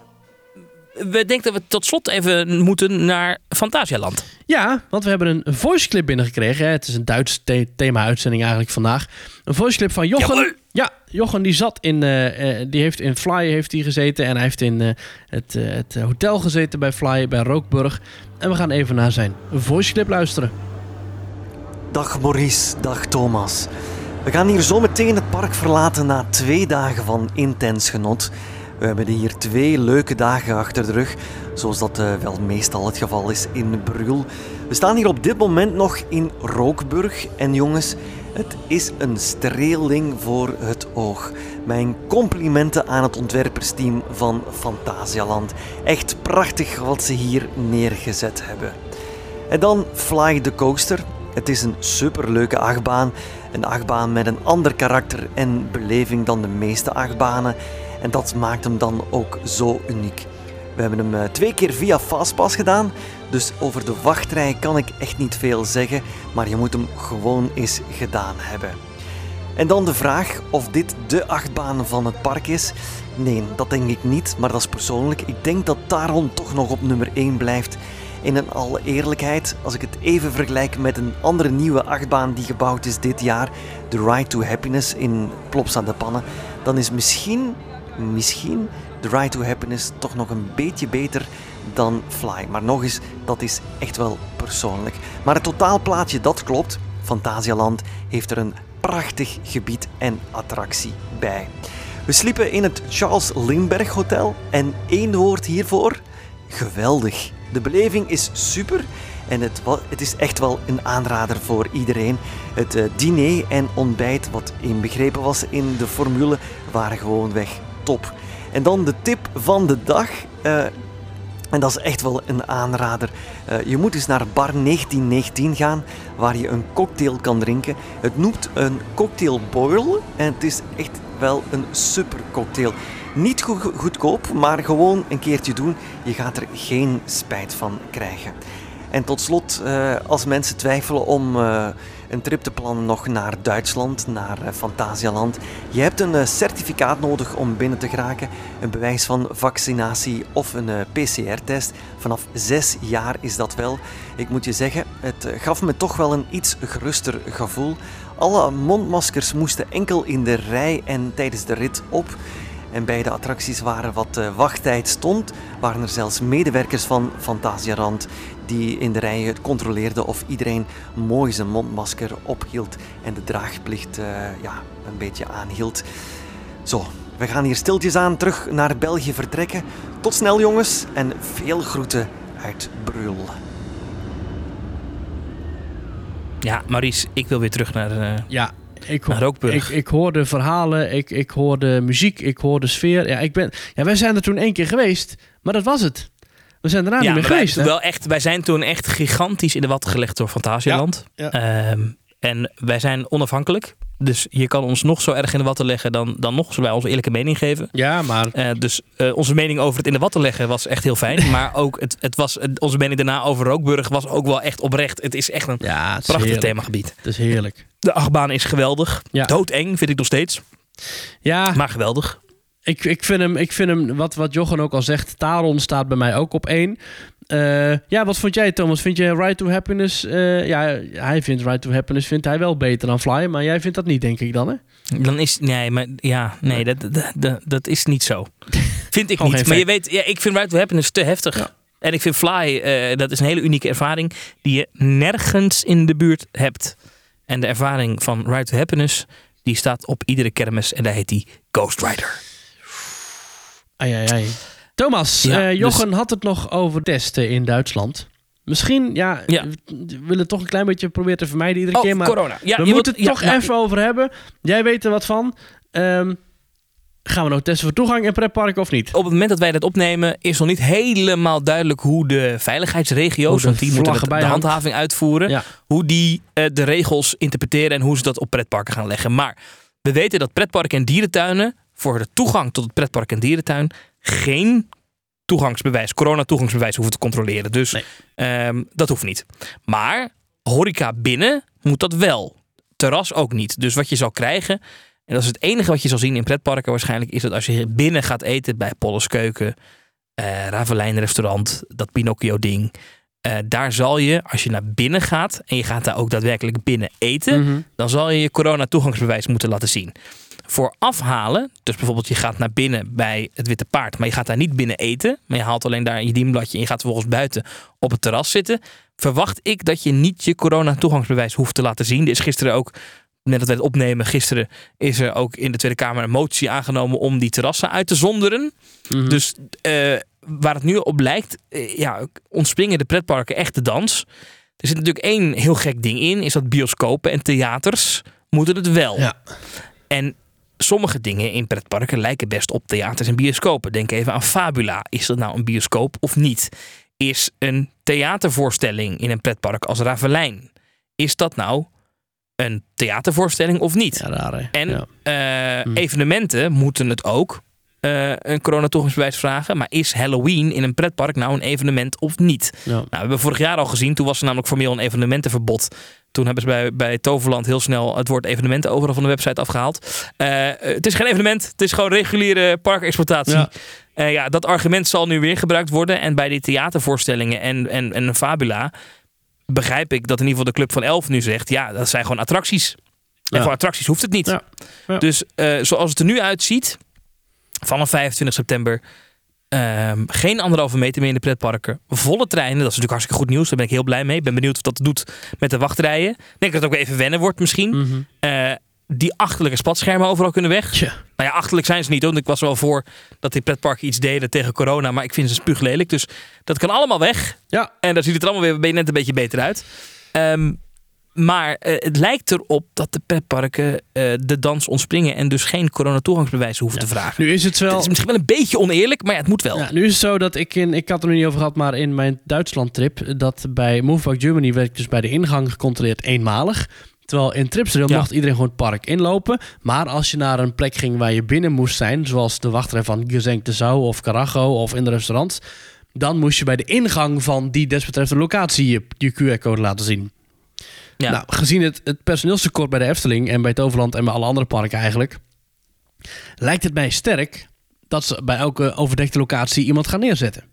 we denken dat we tot slot even moeten naar Fantasialand. Ja, want we hebben een voice clip binnengekregen. hè. Het is een Duits the- thema-uitzending eigenlijk vandaag. Een voice clip van Jochen. Ja, Jochen die zat in, eh, eh, die heeft in Fly heeft hij gezeten en hij heeft in eh, het, het hotel gezeten bij Fly bij Rookburg. En we gaan even naar zijn voice clip luisteren. Dag Maurice, dag Thomas. We gaan hier zo meteen het park verlaten na twee dagen van intens genot. We hebben hier twee leuke dagen achter de rug, zoals dat eh, wel meestal het geval is in Brul. We staan hier op dit moment nog in Rookburg en jongens, het is een streeling voor het oog. Mijn complimenten aan het ontwerpersteam van Fantasialand. Echt prachtig wat ze hier neergezet hebben. En dan Fly the Coaster. Het is een superleuke achtbaan. Een achtbaan met een ander karakter en beleving dan de meeste achtbanen. En dat maakt hem dan ook zo uniek. We hebben hem eh, twee keer via Fastpass gedaan. Dus over de wachtrij kan ik echt niet veel zeggen. Maar je moet hem gewoon eens gedaan hebben. En dan de vraag of dit de achtbaan van het park is. Nee, dat denk ik niet, maar dat is persoonlijk. Ik denk dat Taron toch nog op nummer 1 blijft. In een alle eerlijkheid, als ik het even vergelijk met een andere nieuwe achtbaan die gebouwd is dit jaar, de Ride to Happiness in Plopsa de Pannen, dan is misschien, misschien de Ride to Happiness toch nog een beetje beter dan Fly. Maar nog eens, dat is echt wel persoonlijk. Maar het totaalplaatje, dat klopt. Fantasialand heeft er een prachtig gebied en attractie bij. We sliepen in het Charles Lindbergh Hotel en één woord hiervoor: geweldig. De beleving is super en het, het is echt wel een aanrader voor iedereen. Het eh, diner en ontbijt, wat inbegrepen was in de formule, waren gewoonweg top. En dan de tip van de dag. eh, en dat is echt wel een aanrader. Eh, je moet eens naar bar 1919 gaan, waar je een cocktail kan drinken. Het noemt een cocktail boil en het is echt wel een super cocktail. Niet go- goedkoop, maar gewoon een keertje doen. Je gaat er geen spijt van krijgen. En tot slot, eh, als mensen twijfelen om een trip te plannen nog naar Duitsland, naar eh, Fantasialand. Je hebt een eh, certificaat nodig om binnen te geraken, een bewijs van vaccinatie of een eh, PCR-test. Vanaf zes jaar is dat wel. Ik moet je zeggen, het gaf me toch wel een iets geruster gevoel. Alle mondmaskers moesten enkel in de rij en tijdens de rit op. En bij de attracties waar wat eh, wachttijd stond, waren er zelfs medewerkers van Fantasiarand die in de rijen controleerden of iedereen mooi zijn mondmasker ophield en de draagplicht eh, ja, een beetje aanhield. Zo, we gaan hier stiltjes aan terug naar België vertrekken. Tot snel jongens en veel groeten uit Brul. Ja, Maurice, ik wil weer terug naar... eh, Ja, ik, Naar Rookburg. ik, ik hoorde verhalen, ik, ik hoorde muziek, ik hoorde sfeer. Ja, ik ben, ja, wij zijn er toen één keer geweest, maar dat was het. We zijn daarna ja, niet meer wij, geweest. hè? wel echt, wij zijn toen echt gigantisch in de watten gelegd door Fantasialand. Ja, Ehm, en wij zijn onafhankelijk. Dus je kan ons nog zo erg in de watten leggen, dan, dan nog zullen wij onze eerlijke mening geven. Ja, maar Eh, dus eh, onze mening over het in de watten leggen was echt heel fijn. maar ook het, het was, onze mening daarna over Rookburg was ook wel echt oprecht. Het is echt een ja, prachtig heerlijk. themagebied. Het is heerlijk. De achtbaan is geweldig. Ja. Doodeng vind ik nog steeds. Ja, Maar geweldig. ik, ik vind hem, ik vind hem wat, wat Jochen ook al zegt, Taron staat bij mij ook op één. Eh, ja, wat vond jij Thomas? Vind je Ride to Happiness, eh, ja, hij vindt Ride to Happiness vindt hij wel beter dan Fly, maar jij vindt dat niet, denk ik dan, hè? Dan is, nee, maar ja, nee, dat, dat, dat, dat is niet zo. Vind ik Gewoon niet. Maar je weet, ja, ik vind Ride to Happiness te heftig. Ja. En ik vind Fly, eh, dat is een hele unieke ervaring die je nergens in de buurt hebt. En de ervaring van Ride to Happiness, die staat op iedere kermis en daar heet die Ghost Rider. Ai, ai, ai. Thomas, Ja, eh, dus- Jochen had het nog over testen in Duitsland. Misschien, ja, Ja. we willen het toch een klein beetje proberen te vermijden iedere Oh, keer, maar corona. Ja, we moeten moet- het ja, toch even over hebben. Jij weet er wat van. Ehm, Gaan we nou testen voor toegang in pretparken of niet? Op het moment dat wij dat opnemen, is nog niet helemaal duidelijk hoe de veiligheidsregio's, want die moeten de handhaving uitvoeren, hoe die eh, de regels interpreteren en hoe ze dat op pretparken gaan leggen. Maar we weten dat pretparken en dierentuinen voor de toegang tot het pretpark en dierentuin geen toegangsbewijs, corona-toegangsbewijs hoeven te controleren. Dus Nee. ehm, dat hoeft niet. Maar horeca binnen moet dat wel. Terras ook niet. Dus wat je zal krijgen, en dat is het enige wat je zal zien in pretparken waarschijnlijk, is dat als je binnen gaat eten bij Polles Keuken, Ravelijn restaurant, dat Pinocchio ding. eh, daar zal je, als je naar binnen gaat en je gaat daar ook daadwerkelijk binnen eten, Mhm. dan zal je je corona-toegangsbewijs moeten laten zien. Voor afhalen, dus bijvoorbeeld je gaat naar binnen bij het Witte Paard, maar je gaat daar niet binnen eten, maar je haalt alleen daar je dienbladje en je gaat vervolgens buiten op het terras zitten, verwacht ik dat je niet je corona-toegangsbewijs hoeft te laten zien. Er is gisteren ook, net dat wij het opnemen, gisteren is er ook in de Tweede Kamer een motie aangenomen om die terrassen uit te zonderen. Mhm. Dus eh, waar het nu op lijkt, eh, ja, ontspringen de pretparken echt de dans. Er zit natuurlijk één heel gek ding in, is dat bioscopen en theaters moeten het wel. Ja. En sommige dingen in pretparken lijken best op theaters en bioscopen. Denk even aan Fabula. Is dat nou een bioscoop of niet? Is een theatervoorstelling in een pretpark als Ravelijn, is dat nou een theatervoorstelling of niet? Ja, raar? En Ja. eh, Hm. evenementen moeten het ook eh, een coronatoegangsbewijs vragen. Maar is Halloween in een pretpark nou een evenement of niet? Ja. Nou, we hebben vorig jaar al gezien, toen was er namelijk formeel een evenementenverbod. Toen hebben ze bij, bij Toverland heel snel het woord evenementen overal van de website afgehaald. Eh, het is geen evenement, het is gewoon reguliere parkexploitatie. Ja. Eh, ja, dat argument zal nu weer gebruikt worden. En bij die theatervoorstellingen en, en, en Fabula begrijp ik dat in ieder geval de Club van Elf nu zegt... ja, dat zijn gewoon attracties. En Ja. voor attracties hoeft het niet. Ja. Ja. Dus zoals het er nu uitziet, vanaf 25 september... ehm, geen anderhalve meter meer in de pretparken. Volle treinen, dat is natuurlijk hartstikke goed nieuws. Daar ben ik heel blij mee. Ik ben benieuwd of dat doet met de wachtrijen. Ik denk dat het ook even wennen wordt misschien. Mhm. Eh, die achterlijke spatschermen overal kunnen weg. Nou ja, achterlijk zijn ze niet. hoor. Want ik was wel voor dat die pretparken iets deden tegen corona. Maar ik vind ze spuuglelijk. Dus dat kan allemaal weg. Ja. En daar ziet het er allemaal weer net een beetje beter uit. Ehm, maar eh, het lijkt erop dat de pretparken eh, de dans ontspringen. En dus geen coronatoegangsbewijs hoeven te vragen. Nu is het wel... Het is misschien wel een beetje oneerlijk, maar ja, het moet wel. Ja, nu is het zo dat ik in, ik had er niet over gehad, maar in mijn Duitsland-trip, dat bij Moveback Germany werd ik dus bij de ingang gecontroleerd eenmalig. Terwijl in Tripsdrill Ja. mocht iedereen gewoon het park inlopen. Maar als je naar een plek ging waar je binnen moest zijn, zoals de wachtrij van Gezenk de Zou of Carajo of in de restaurants, dan moest je bij de ingang van die desbetreffende locatie je, je QR-code laten zien. Ja. Nou, gezien het, het personeelstekort bij de Efteling en bij Toverland en bij alle andere parken eigenlijk, lijkt het mij sterk dat ze bij elke overdekte locatie iemand gaan neerzetten.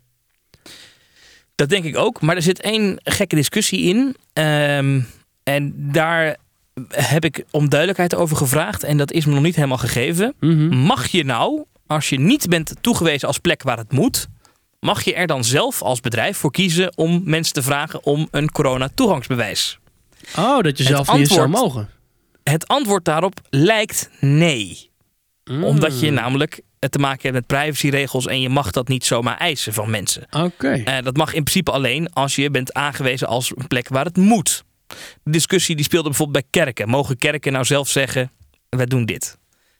Dat denk ik ook. Maar er zit één gekke discussie in. Ehm, en daar heb ik om duidelijkheid over gevraagd. En dat is me nog niet helemaal gegeven. Mag je nou, als je niet bent toegewezen als plek waar het moet, mag je er dan zelf als bedrijf voor kiezen om mensen te vragen om een corona-toegangsbewijs? Oh, dat je Het zelf niet zou antwoord- mogen. Het antwoord daarop lijkt nee. Mm. Omdat je namelijk te maken hebt met privacyregels en je mag dat niet zomaar eisen van mensen. Oké. Eh, dat mag in principe alleen als je bent aangewezen als een plek waar het moet. De discussie die speelde bijvoorbeeld bij kerken. Mogen kerken nou zelf zeggen, wij doen dit?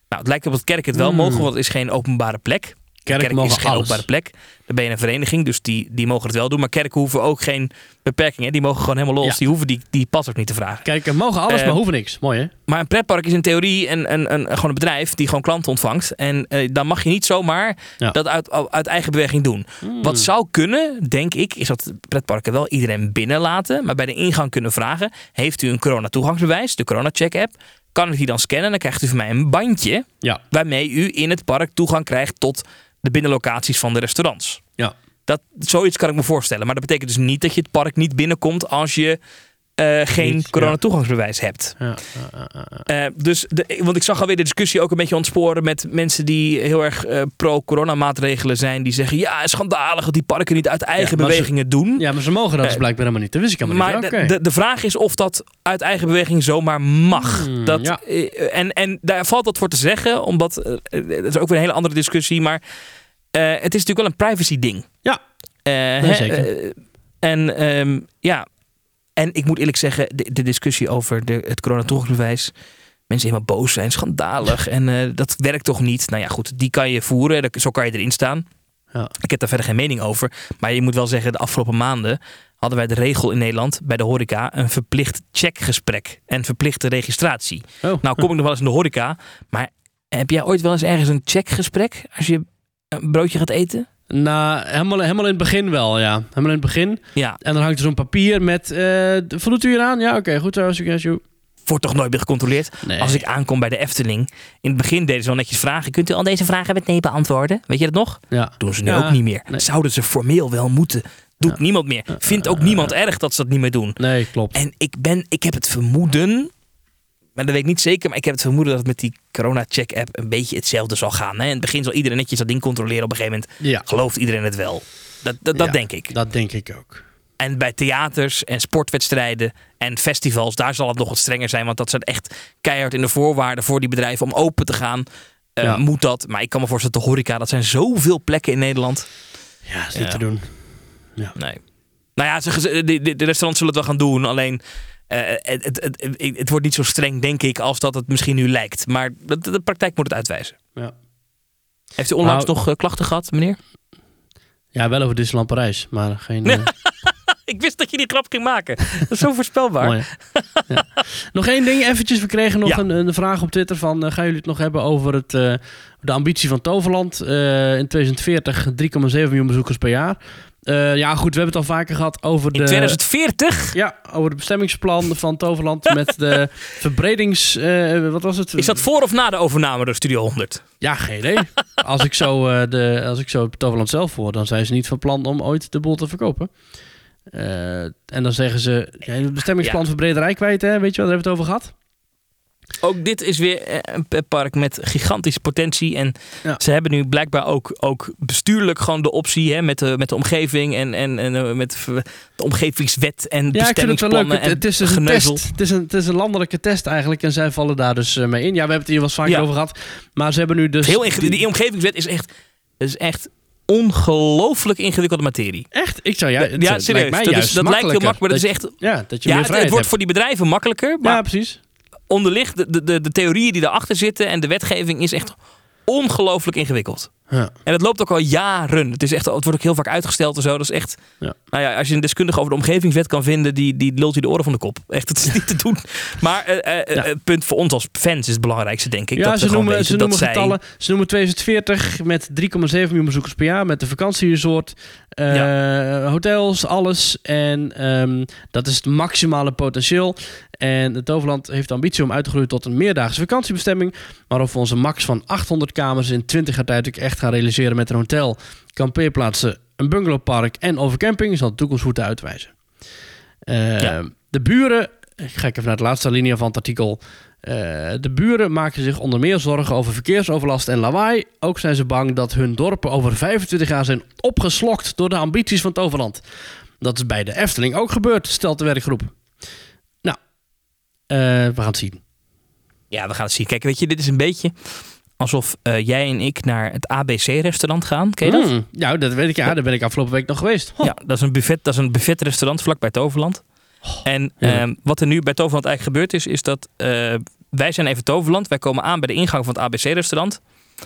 Nou, het lijkt op dat kerken het wel Hmm. mogen, want het is geen openbare plek. Kerk Kerk mogen is geen alles. openbare plek. Dan ben je een vereniging, dus die, die mogen het wel doen. Maar kerken hoeven ook geen beperkingen. Die mogen gewoon helemaal los. Ja. Die hoeven die, die pas ook niet te vragen. Kerken mogen alles, Eh, maar hoeven niks. Mooi hè? Maar een pretpark is in theorie een, een, een, gewoon een bedrijf die gewoon klanten ontvangt. En eh, dan mag je niet zomaar Ja. dat uit, uit eigen beweging doen. Hmm. Wat zou kunnen, denk ik, is dat pretparken wel iedereen binnenlaten. Maar bij de ingang kunnen vragen: Heeft u een corona-toegangsbewijs, de corona-check-app? Kan ik die dan scannen? Dan krijgt u van mij een bandje Ja. waarmee u in het park toegang krijgt tot de binnenlocaties van de restaurants. Ja. Dat, zoiets kan ik me voorstellen. Maar dat betekent dus niet dat je het park niet binnenkomt als je eh, geen Niet, ja. coronatoegangsbewijs hebt. Ja. Eh, dus de, want ik zag alweer de discussie ook een beetje ontsporen met mensen die heel erg eh, pro-corona maatregelen zijn. Die zeggen ja, schandalig dat die parken niet uit eigen maar ze- bewegingen doen. Ja, maar ze mogen dat dus blijkbaar helemaal niet. Dat wist ik helemaal Maar niet. de, Oké. de, de vraag is of dat uit eigen beweging zomaar mag. Hmm, dat, ja. en, en daar valt wat voor te zeggen, omdat dat is ook weer een hele andere discussie. Maar het is natuurlijk wel een privacy ding. Ja. Nee, zeker. en ehm, ja, en ik moet eerlijk zeggen, de, de discussie over de, het coronatoegangsbewijs. mensen helemaal boos zijn, schandalig en eh, dat werkt toch niet. Nou ja, goed, die kan je voeren, zo kan je erin staan. Ja. Ik heb daar verder geen mening over. Maar je moet wel zeggen, de afgelopen maanden hadden wij de regel in Nederland bij de horeca een verplicht checkgesprek en verplichte registratie. Oh. Nou kom ik nog wel eens in de horeca, maar heb jij ooit wel eens ergens een checkgesprek als je een broodje gaat eten? Nou, helemaal, helemaal in het begin wel, ja. Helemaal in het begin. Ja, En dan hangt er zo'n papier met... eh voldoet u hier aan? Ja, oké, goed zo. succes, joe. wordt toch nooit meer gecontroleerd? Nee. Als ik aankom bij de Efteling, in het begin deden ze wel netjes vragen. Kunt u al deze vragen met nee beantwoorden? Weet je dat nog? Ja. Doen ze nu Ja, ook niet meer. nee. Zouden ze formeel wel moeten? Doet niemand meer. Vindt ook niemand erg dat ze dat niet meer doen. Nee, klopt. En ik, ben, ik heb het vermoeden, maar dat weet ik niet zeker, maar ik heb het vermoeden dat het met die corona-check-app een beetje hetzelfde zal gaan. Hè? In het begin zal iedereen netjes dat ding controleren. Op een gegeven moment Ja. gelooft iedereen het wel. Dat, dat, dat Ja, denk ik. Dat denk ik ook. En bij theaters en sportwedstrijden en festivals, daar zal het nog wat strenger zijn. Want dat zijn echt keihard in de voorwaarden voor die bedrijven om open te gaan. Eh, Ja. Moet dat. Maar ik kan me voorstellen, de horeca, dat zijn zoveel plekken in Nederland. Ja, is niet te doen. Nee. Nou ja, de restaurants zullen het wel gaan doen. Alleen, eh, het, het, het, het, wordt niet zo streng, denk ik, als dat het misschien nu lijkt. Maar de, de praktijk moet het uitwijzen. Ja. Heeft u onlangs Nou- nog eh, klachten gehad, meneer? Ja, wel over Disneyland Parijs, maar geen... eh, Ik wist dat je die grap ging maken. Dat is zo voorspelbaar. mooi. ja. Nog één ding eventjes. We kregen nog Ja. een, een vraag op Twitter van... eh, gaan jullie het nog hebben over het, eh, de ambitie van Toverland? Eh, in 2040 3,7 miljoen bezoekers per jaar. Eh, ja, goed, we hebben het al vaker gehad over de... In 2040 Ja, over het bestemmingsplan van Toverland met de verbredings... eh, wat was het? is dat voor of na de overname door Studio 100? Ja, geen idee. als, ik zo, eh, de, als ik zo Toverland zelf hoor, dan zijn ze niet van plan om ooit de boel te verkopen. En dan zeggen ze, ja, het bestemmingsplan Ja. Brederij kwijt, hè? weet je wat, daar hebben we het over gehad? Ook dit is weer eh, een pretpark met gigantische potentie. En Ja. ze hebben nu blijkbaar ook, ook bestuurlijk gewoon de optie hè, met, de, met de omgeving en, en, en eh, met de omgevingswet en Ja, ik vind het wel leuk. Het, het is en dus een test. Het is een, het is een landelijke test eigenlijk en zij vallen daar dus eh, mee in. Ja, we hebben het hier wel eens vaker Ja. over gehad. Maar ze hebben nu dus... Heel inge- die omgevingswet is echt, is echt ongelooflijk ingewikkelde materie. Echt? Ik zou, ja, het, ja, het serieus. lijkt mij Dat, is, dat lijkt heel makkelijker. makkelijk, maar dat is echt... Ja, dat je Ja, meer het, het vrijheid wordt voor die bedrijven makkelijker, maar Ja, precies. Onderlicht de, de, de, de theorieën die daarachter zitten en de wetgeving is echt ongelooflijk ingewikkeld. Ja. En dat loopt ook al jaren. Het, is echt, het wordt ook heel vaak uitgesteld en zo. Dat is echt. Ja. Nou ja, als je een deskundige over de omgevingswet kan vinden, die, die lult je de oren van de kop. Echt, dat is niet te doen. Maar Ja. het punt voor ons als fans is het belangrijkste, denk ik. Ja, dat ze noemen, ze dat noemen zij- getallen. Ze noemen 2040 met 3,7 miljoen bezoekers per jaar. Met de vakantieresort, eh, hotels, alles. En ehm, dat is het maximale potentieel. En het Toverland heeft de ambitie om uit te groeien tot een meerdaagse vakantiebestemming. Maar of we onze max van 800 kamers in 20 jaar tijd ook echt gaan realiseren met een hotel, kampeerplaatsen, een bungalowpark en overcamping, zal de toekomst moeten uitwijzen. Eh, Ja. De buren, ik ga even naar de laatste linie van het artikel. Eh, de buren maken zich onder meer zorgen over verkeersoverlast en lawaai. Ook zijn ze bang dat hun dorpen over 25 jaar zijn opgeslokt door de ambities van Toverland. Dat is bij de Efteling ook gebeurd, stelt de werkgroep. Nou, eh, we gaan het zien. Ja, we gaan het zien. Kijk, weet je, dit is een beetje alsof eh, jij en ik naar het ABC-restaurant gaan. Ken je dat? Ja, dat weet ik. Ja, daar ben ik afgelopen week nog geweest. Ja, dat is een buffet, dat is een buffetrestaurant vlakbij Toverland. En heerlijk. ehm, wat er nu bij Toverland eigenlijk gebeurd is, is dat eh, wij zijn even Toverland. Wij komen aan bij de ingang van het ABC-restaurant.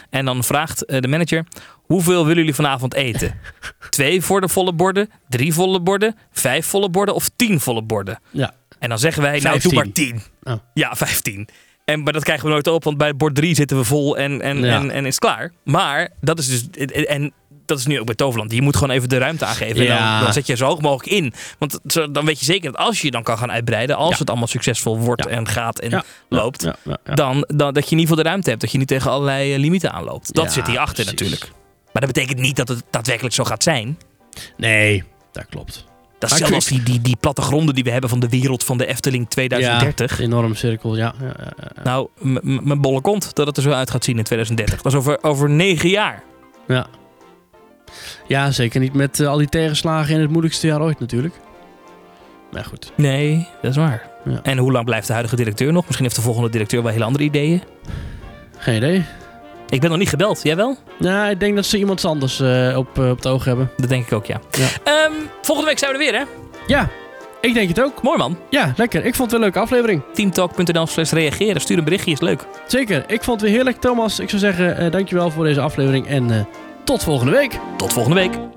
En dan vraagt eh, de manager, hoeveel willen jullie vanavond eten? Twee voor de volle borden, drie volle borden, vijf volle borden of tien volle borden? Ja. En dan zeggen wij, nou doe 15. maar tien. Oh. Ja, vijftien. En, maar dat krijgen we nooit op, want bij bord 3 zitten we vol en, en, Ja. en, en is klaar. Maar dat is dus. En dat is nu ook bij Toverland. Je moet gewoon even de ruimte aangeven. En dan, dan zet je zo hoog mogelijk in. Want zo- dan weet je zeker dat als je dan kan gaan uitbreiden, als Ja. het allemaal succesvol wordt en gaat en loopt. Dan, dan dat je in ieder geval de ruimte hebt. Dat je niet tegen allerlei eh, limieten aanloopt. Dat zit hierachter precies. natuurlijk. Maar dat betekent niet dat het daadwerkelijk zo gaat zijn. Nee, dat klopt. Dat is zelfs die, die, die plattegronden die we hebben van de wereld van de Efteling 2030. Ja, enorme cirkel, ja. ja, ja, ja. Nou, mijn bolle kont dat het er zo uit gaat zien in 2030. Dat is over, over negen jaar. Ja, ja zeker niet met eh, al die tegenslagen in het moeilijkste jaar ooit natuurlijk. Maar goed. Nee, dat is waar. Ja. En hoe lang blijft de huidige directeur nog? Misschien heeft de volgende directeur wel hele andere ideeën. Geen idee. Ik ben nog niet gebeld. Jij wel? Nou, ik denk dat ze iemand anders eh, op, eh, op het oog hebben. Dat denk ik ook, ja. Ja. Ehm, volgende week zijn we er weer, hè? Ja, Ik denk het ook. Mooi man. Ja, lekker. Ik vond het een leuke aflevering. Teamtalk.nl slash reageren. Stuur een berichtje, is leuk. Zeker. Ik vond het weer heerlijk, Thomas. Ik zou zeggen, eh, dankjewel voor deze aflevering en tot volgende week. Tot volgende week.